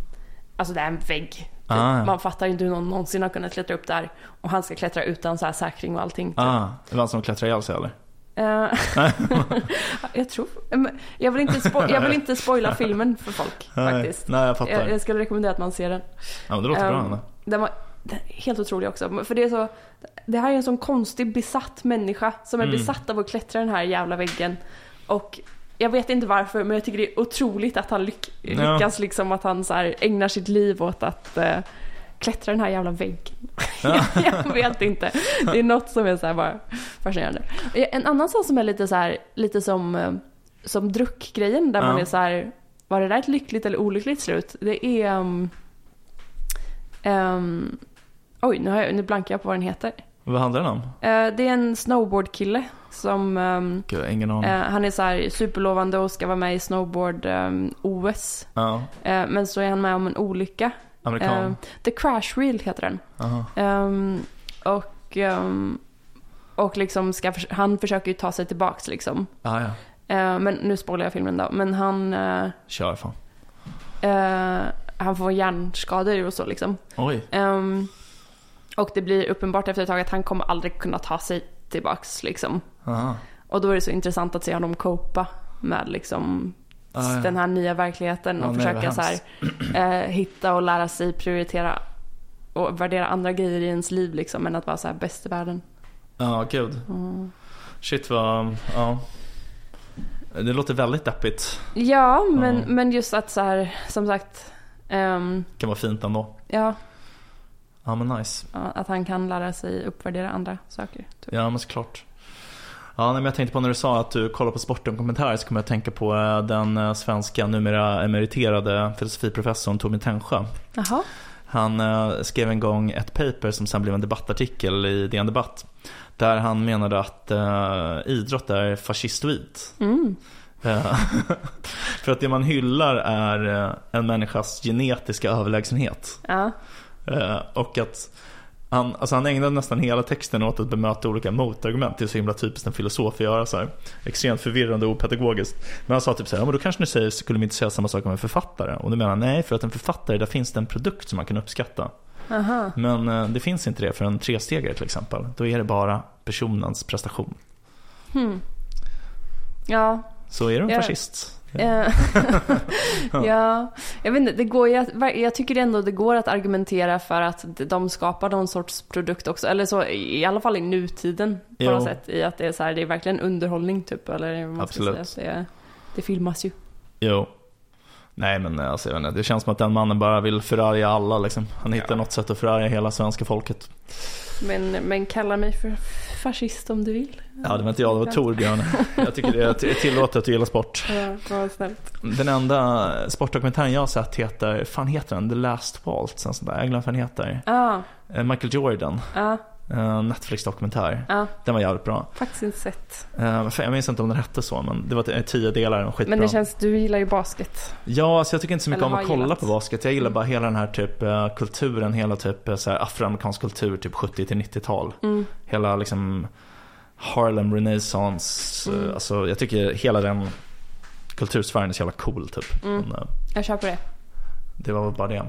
[SPEAKER 3] alltså det är en vägg. Typ.
[SPEAKER 1] Ah, ja.
[SPEAKER 3] Man fattar inte hur någon någonsin har kunnat klättra upp där. Och han ska klättra utan så här säkring och allting. Typ.
[SPEAKER 1] Ah, det var han som klättrade ihjäl sig eller?
[SPEAKER 3] Eh, jag tror, jag vill, inte spo- jag vill inte spoila filmen för folk faktiskt.
[SPEAKER 1] Nej, jag fattar.
[SPEAKER 3] Jag, jag skulle rekommendera att man ser den.
[SPEAKER 1] Ja, men det låter bra
[SPEAKER 3] Ehm,
[SPEAKER 1] ändå.
[SPEAKER 3] Den var helt otrolig också. För det är så, det här är en sån konstig besatt människa som är
[SPEAKER 1] Mm.
[SPEAKER 3] besatt av att klättra den här jävla väggen. Och jag vet inte varför men jag tycker det är otroligt att han lyck,
[SPEAKER 1] Ja.
[SPEAKER 3] lyckas liksom att han så ägnar sitt liv åt att eh, klättra den här jävla väggen.
[SPEAKER 1] Ja.
[SPEAKER 3] jag vet inte. Det är något som är så bara fascinerande. En annan sak som är lite så här, lite som, eh, som druckgrejen där
[SPEAKER 1] Ja.
[SPEAKER 3] man är så här, var det där ett lyckligt eller olyckligt slut? Det är... Um, um, oj, nu, har jag, nu blankar jag på vad den heter.
[SPEAKER 1] Vad handlar den om?
[SPEAKER 3] Eh, det är en snowboardkille som... um,
[SPEAKER 1] Gud, ingen aning.
[SPEAKER 3] eh, han är så här superlovande och ska vara med i snowboard-OS.
[SPEAKER 1] Ja,
[SPEAKER 3] men så är han med om en olycka.
[SPEAKER 1] Amerikan.
[SPEAKER 3] Eh, The Crash Reel heter den. Ehm, och ehm, och liksom ska, han försöker ju ta sig tillbaks liksom.
[SPEAKER 1] Ah, ja,
[SPEAKER 3] Eh, men nu spoilar jag filmen då. Men han, eh,
[SPEAKER 1] kör fan.
[SPEAKER 3] eh, han får hjärnskador och så liksom.
[SPEAKER 1] Oj.
[SPEAKER 3] Ehm, och det blir uppenbart efter ett tag att han kommer aldrig kunna ta sig tillbaks liksom.
[SPEAKER 1] Aha.
[SPEAKER 3] Och då är det så intressant att se honom copa med liksom
[SPEAKER 1] Ah, ja.
[SPEAKER 3] den här nya verkligheten och
[SPEAKER 1] Ja,
[SPEAKER 3] försöka så här, eh, hitta och lära sig prioritera och värdera andra grejer i ens liv liksom än att vara så här bäst i världen.
[SPEAKER 1] Ja, gud.
[SPEAKER 3] Mm.
[SPEAKER 1] Shit vad, ja. Det låter väldigt deppigt.
[SPEAKER 3] Ja, men,
[SPEAKER 1] Ja.
[SPEAKER 3] men just att så här, som sagt, ehm,
[SPEAKER 1] Kan vara fint ändå.
[SPEAKER 3] ja,
[SPEAKER 1] Ja men nice.
[SPEAKER 3] att han kan lära sig uppvärdera andra saker. Typ.
[SPEAKER 1] Ja men såklart. Ja, men jag tänkte på när du sa att du kollar på sportdokumentärer så kommer jag att tänka på eh, den eh, svenska numera emeriterade filosofiprofessorn Torbjörn Tännsjö.
[SPEAKER 3] Jaha,
[SPEAKER 1] Han eh, skrev en gång ett paper som sen blev en debattartikel i DN Debatt. Där han menade att idrott är fascistoid.
[SPEAKER 3] Mm.
[SPEAKER 1] För att det man hyllar är en människas genetiska överlägsenhet.
[SPEAKER 3] Ja.
[SPEAKER 1] Och att han, alltså han ägnade nästan hela texten åt att bemöta olika motargument. Det är så himla typiskt en filosof att göra så här. Extremt förvirrande och opedagogiskt. Men han sa typ så här, ja, men då kanske ni säger, skulle de inte säga samma sak om en författare? Och då menar han, nej för att en författare, där finns det en produkt som man kan uppskatta.
[SPEAKER 3] Aha.
[SPEAKER 1] Men eh, det finns inte det för en trestegare till exempel. Då är det bara personens prestation.
[SPEAKER 3] Hmm. Ja.
[SPEAKER 1] Så är du en fascist?
[SPEAKER 3] Eh, ja, jag vet inte, det går ju att, jag tycker ändå det går att argumentera för att de skapar någon sorts produkt också, eller så i alla fall i nutiden på
[SPEAKER 1] Jo.
[SPEAKER 3] något sätt, i att det är så här, det är verkligen underhållning typ, eller vad man ska
[SPEAKER 1] Absolut.
[SPEAKER 3] säga. Det, det filmas ju.
[SPEAKER 1] Jo. Nej men eh, alltså, jag vet inte, det känns som att den mannen bara vill förarga alla liksom. Han hittar
[SPEAKER 3] Ja.
[SPEAKER 1] något sätt att förarga hela svenska folket.
[SPEAKER 3] Men, men kalla mig för fascist om du vill.
[SPEAKER 1] Ja det var inte jag, det var Torbjörn. Jag tycker det är tillåtet att gilla sport.
[SPEAKER 3] Ja, vad snällt.
[SPEAKER 1] Den enda sportdokumentären jag har sett heter, fan heter den? The Last Waltz, en sån där, jag glömmer vad den heter.
[SPEAKER 3] Ja,
[SPEAKER 1] Eh, Michael Jordan,
[SPEAKER 3] ja,
[SPEAKER 1] eh, Netflix-dokumentär.
[SPEAKER 3] ja,
[SPEAKER 1] Den var jävligt bra.
[SPEAKER 3] faktiskt inte sett.
[SPEAKER 1] Eh, Jag minns inte om den hette så, men det var tio delar, den skitbra.
[SPEAKER 3] Men det känns, du gillar ju basket.
[SPEAKER 1] Ja, alltså jag tycker inte så mycket
[SPEAKER 3] Eller
[SPEAKER 1] om att kolla
[SPEAKER 3] gillat.
[SPEAKER 1] på basket. Jag gillar bara hela den här typ eh, kulturen, hela typ eh, så här afroamerikansk kultur, typ 70 till 90-tal.
[SPEAKER 3] Mm.
[SPEAKER 1] Hela liksom Harlem Renaissance, eh,
[SPEAKER 3] Mm.
[SPEAKER 1] alltså jag tycker hela den kultursfären är så jävla cool typ.
[SPEAKER 3] Mm.
[SPEAKER 1] Men, eh,
[SPEAKER 3] Jag köper det.
[SPEAKER 1] det var väl bara det.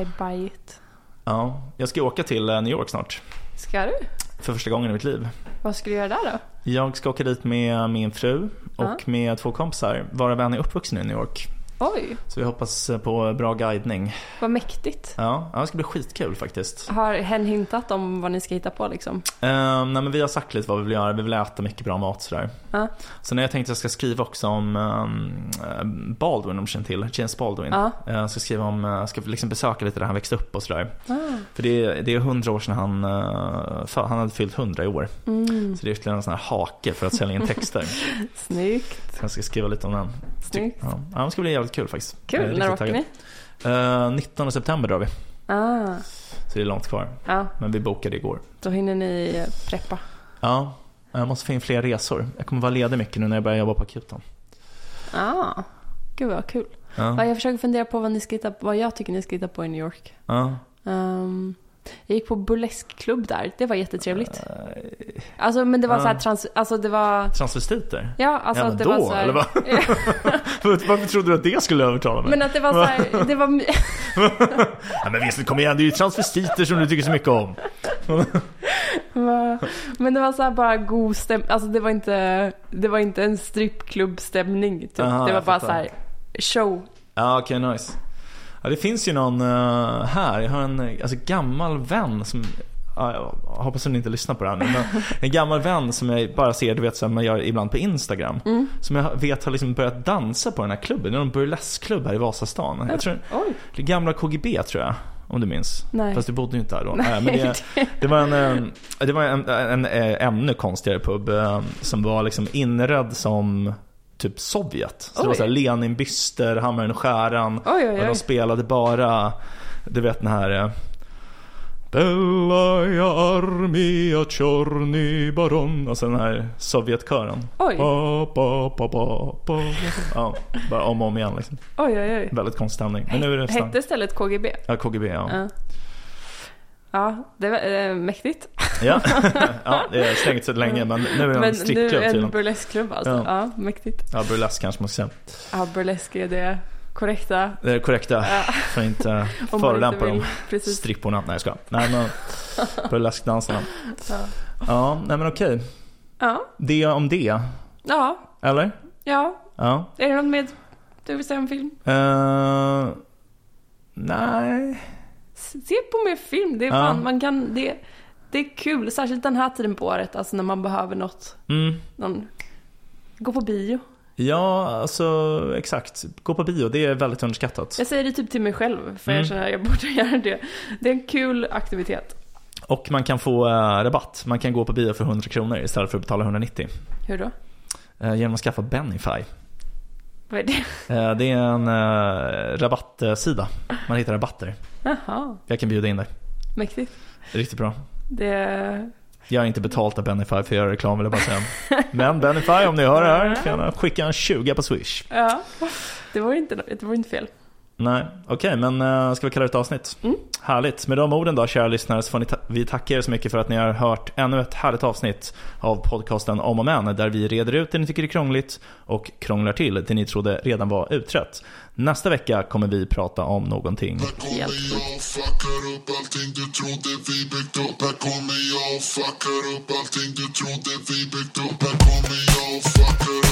[SPEAKER 3] I buy it.
[SPEAKER 1] Ja, jag ska åka till eh, New York snart.
[SPEAKER 3] Ska du?
[SPEAKER 1] För första gången i mitt liv.
[SPEAKER 3] Vad ska du göra där då?
[SPEAKER 1] Jag ska åka dit med min fru och
[SPEAKER 3] Ja.
[SPEAKER 1] med två kompisar, varav en är uppvuxen i New York.
[SPEAKER 3] Oj,
[SPEAKER 1] Så vi hoppas eh, på bra guidning.
[SPEAKER 3] vad mäktigt.
[SPEAKER 1] Ja, ja det ska bli skitkul faktiskt.
[SPEAKER 3] Har hen hintat om vad ni ska hitta på liksom?
[SPEAKER 1] Um, nej men vi har sagt lite vad vi vill göra, vi vill äta mycket bra mat sådär.
[SPEAKER 3] Ja.
[SPEAKER 1] Sen har jag tänkt att jag ska skriva också om um, Baldwin om du känner till, James Baldwin. Eh, Jag ska skriva om, jag ska liksom besöka lite där han växte upp och sådär.
[SPEAKER 3] Ah.
[SPEAKER 1] För det är, det är hundra år sedan han, uh, för, han hade fyllt hundra i år.
[SPEAKER 3] Mm.
[SPEAKER 1] Så det är ytterligare en sån här hake för att sälja in texter.
[SPEAKER 3] Snyggt.
[SPEAKER 1] Så jag ska skriva lite om den.
[SPEAKER 3] Snyggt.
[SPEAKER 1] Ja det ska bli jävligt kul faktiskt.
[SPEAKER 3] Kul. När åker ni?
[SPEAKER 1] Eh, 19 september drar vi.
[SPEAKER 3] Ah.
[SPEAKER 1] Så det är långt kvar.
[SPEAKER 3] Ja,
[SPEAKER 1] Men vi bokade igår.
[SPEAKER 3] då hinner ni eh, preppa.
[SPEAKER 1] Ja, jag måste få in fler resor. Jag kommer vara ledig mycket nu när jag börjar jobba på akuten.
[SPEAKER 3] Ah. Gud vad kul. Ja,
[SPEAKER 1] Ja,
[SPEAKER 3] jag försöker fundera på vad, ni ska hitta, vad jag tycker ni ska hitta på i New York.
[SPEAKER 1] ja.
[SPEAKER 3] Ehm, jag gick på burleskklubb där. Det var jättetrevligt.
[SPEAKER 1] Eh,
[SPEAKER 3] Alltså men det var så här trans... Alltså det var...
[SPEAKER 1] Transvestiter?
[SPEAKER 3] Ja, alltså
[SPEAKER 1] ja,
[SPEAKER 3] det
[SPEAKER 1] då,
[SPEAKER 3] var så här...
[SPEAKER 1] eller vad? Varför trodde du att det skulle övertala mig?
[SPEAKER 3] Men att det var så här... Det var...
[SPEAKER 1] Ja, men visst, kom igen, det är ju transvestiter som du tycker så mycket om.
[SPEAKER 3] Men det var så här bara god stämning. Alltså det var inte, det var inte en strippklubbstämning. Typ.
[SPEAKER 1] Aha,
[SPEAKER 3] det var bara
[SPEAKER 1] fattar.
[SPEAKER 3] så här show.
[SPEAKER 1] Ja, okej, nice. Ja, det finns ju någon eh, här, jag har en eh, alltså, gammal vän som Ja, jag hoppas att ni inte lyssnar på det här nu, men en gammal vän som jag bara ser, du vet som man gör ibland på Instagram.
[SPEAKER 3] Mm.
[SPEAKER 1] Som jag vet har liksom börjat dansa på den här klubben. Det är någon burleskklubb här i Vasastan. Jag tror,
[SPEAKER 3] Oj.
[SPEAKER 1] det gamla KGB tror jag. Om du minns.
[SPEAKER 3] Nej.
[SPEAKER 1] Fast du bodde ju inte där då.
[SPEAKER 3] Nej,
[SPEAKER 1] men det, det var en, eh, det var en, en, en ännu konstigare pub eh, som var liksom inredd som typ Sovjet. Så det var
[SPEAKER 3] Oj.
[SPEAKER 1] så här Lenin-byster, Hammaren och skäran.
[SPEAKER 3] Oj, oj,
[SPEAKER 1] Och
[SPEAKER 3] oj.
[SPEAKER 1] de spelade bara, du vet den här eh, Bellaja armia czorny baron. Alltså den här Sovjetkören.
[SPEAKER 3] Oj.
[SPEAKER 1] Ba, ba, ba, ba, ba. Ja, bara om och om igen liksom.
[SPEAKER 3] Oj, oj, oj.
[SPEAKER 1] Väldigt konstig stämning. Men nu är det.
[SPEAKER 3] Hette stället KGB?
[SPEAKER 1] Ja, KGB ja.
[SPEAKER 3] Ja. Ja, det var eh, mäktigt.
[SPEAKER 1] Ja, ja det är stängt så länge men nu är det en
[SPEAKER 3] Men nu
[SPEAKER 1] strippklubb
[SPEAKER 3] en burleskklubb alltså.
[SPEAKER 1] Ja.
[SPEAKER 3] Ja, mäktigt.
[SPEAKER 1] Ja, burlesk kanske man ska säga.
[SPEAKER 3] Ja, burlesk är det korrekta.
[SPEAKER 1] Det är korrekta,
[SPEAKER 3] Ja,
[SPEAKER 1] för att inte förolämpa
[SPEAKER 3] vill. Precis.
[SPEAKER 1] Stripporna, nej jag ska. Nej men burleskdansarna.
[SPEAKER 3] Ja.
[SPEAKER 1] Ja, nej men okej.
[SPEAKER 3] Ja.
[SPEAKER 1] Det om det.
[SPEAKER 3] ja,
[SPEAKER 1] Eller?
[SPEAKER 3] ja.
[SPEAKER 1] Ja.
[SPEAKER 3] Är det något mer du vill säga om film?
[SPEAKER 1] Eh, nej.
[SPEAKER 3] Se på mer film. Det är
[SPEAKER 1] Ja.
[SPEAKER 3] fan, man kan, det, det är kul. Särskilt den här tiden på året, alltså när man behöver något.
[SPEAKER 1] Mm.
[SPEAKER 3] Någon, gå på bio.
[SPEAKER 1] Ja, alltså exakt. Gå på bio, det är väldigt underskattat.
[SPEAKER 3] Jag säger det typ till mig själv, för
[SPEAKER 1] Mm.
[SPEAKER 3] jag känner att jag borde göra det. Det är en kul aktivitet.
[SPEAKER 1] Och man kan få eh, rabatt. Man kan gå på bio för 100 kronor istället för att betala 190.
[SPEAKER 3] Hur då?
[SPEAKER 1] Eh, genom att skaffa Benify.
[SPEAKER 3] Vad är det?
[SPEAKER 1] Eh, Det är en eh, rabattsida. Man hittar rabatter.
[SPEAKER 3] Jaha,
[SPEAKER 1] Jag kan bjuda in dig.
[SPEAKER 3] mäktigt.
[SPEAKER 1] Riktigt bra.
[SPEAKER 3] Det...
[SPEAKER 1] Jag är inte betalt av Benify för att göra reklam vill jag bara säga. Men Benify om ni hör det här kan skicka en 20 på Swish.
[SPEAKER 3] Ja, det var inte, det var inte fel.
[SPEAKER 1] Nej, okej men eh, ska vi kalla det ett avsnitt?
[SPEAKER 3] Mm.
[SPEAKER 1] Härligt. Med de orden då kära lyssnare så får ni ta- vi tacka er så mycket för att ni har hört ännu ett härligt avsnitt av podcasten Om och Men där vi reder ut det ni tycker är krångligt och krånglar till det ni trodde redan var utrett. Nästa vecka kommer vi prata om någonting
[SPEAKER 2] Här kommer
[SPEAKER 3] Helt
[SPEAKER 2] jag och fuckar upp allting du trodde vi byggt upp Här kommer jag och fuckar upp allting du trodde vi byggt upp Här kommer jag och fuckar upp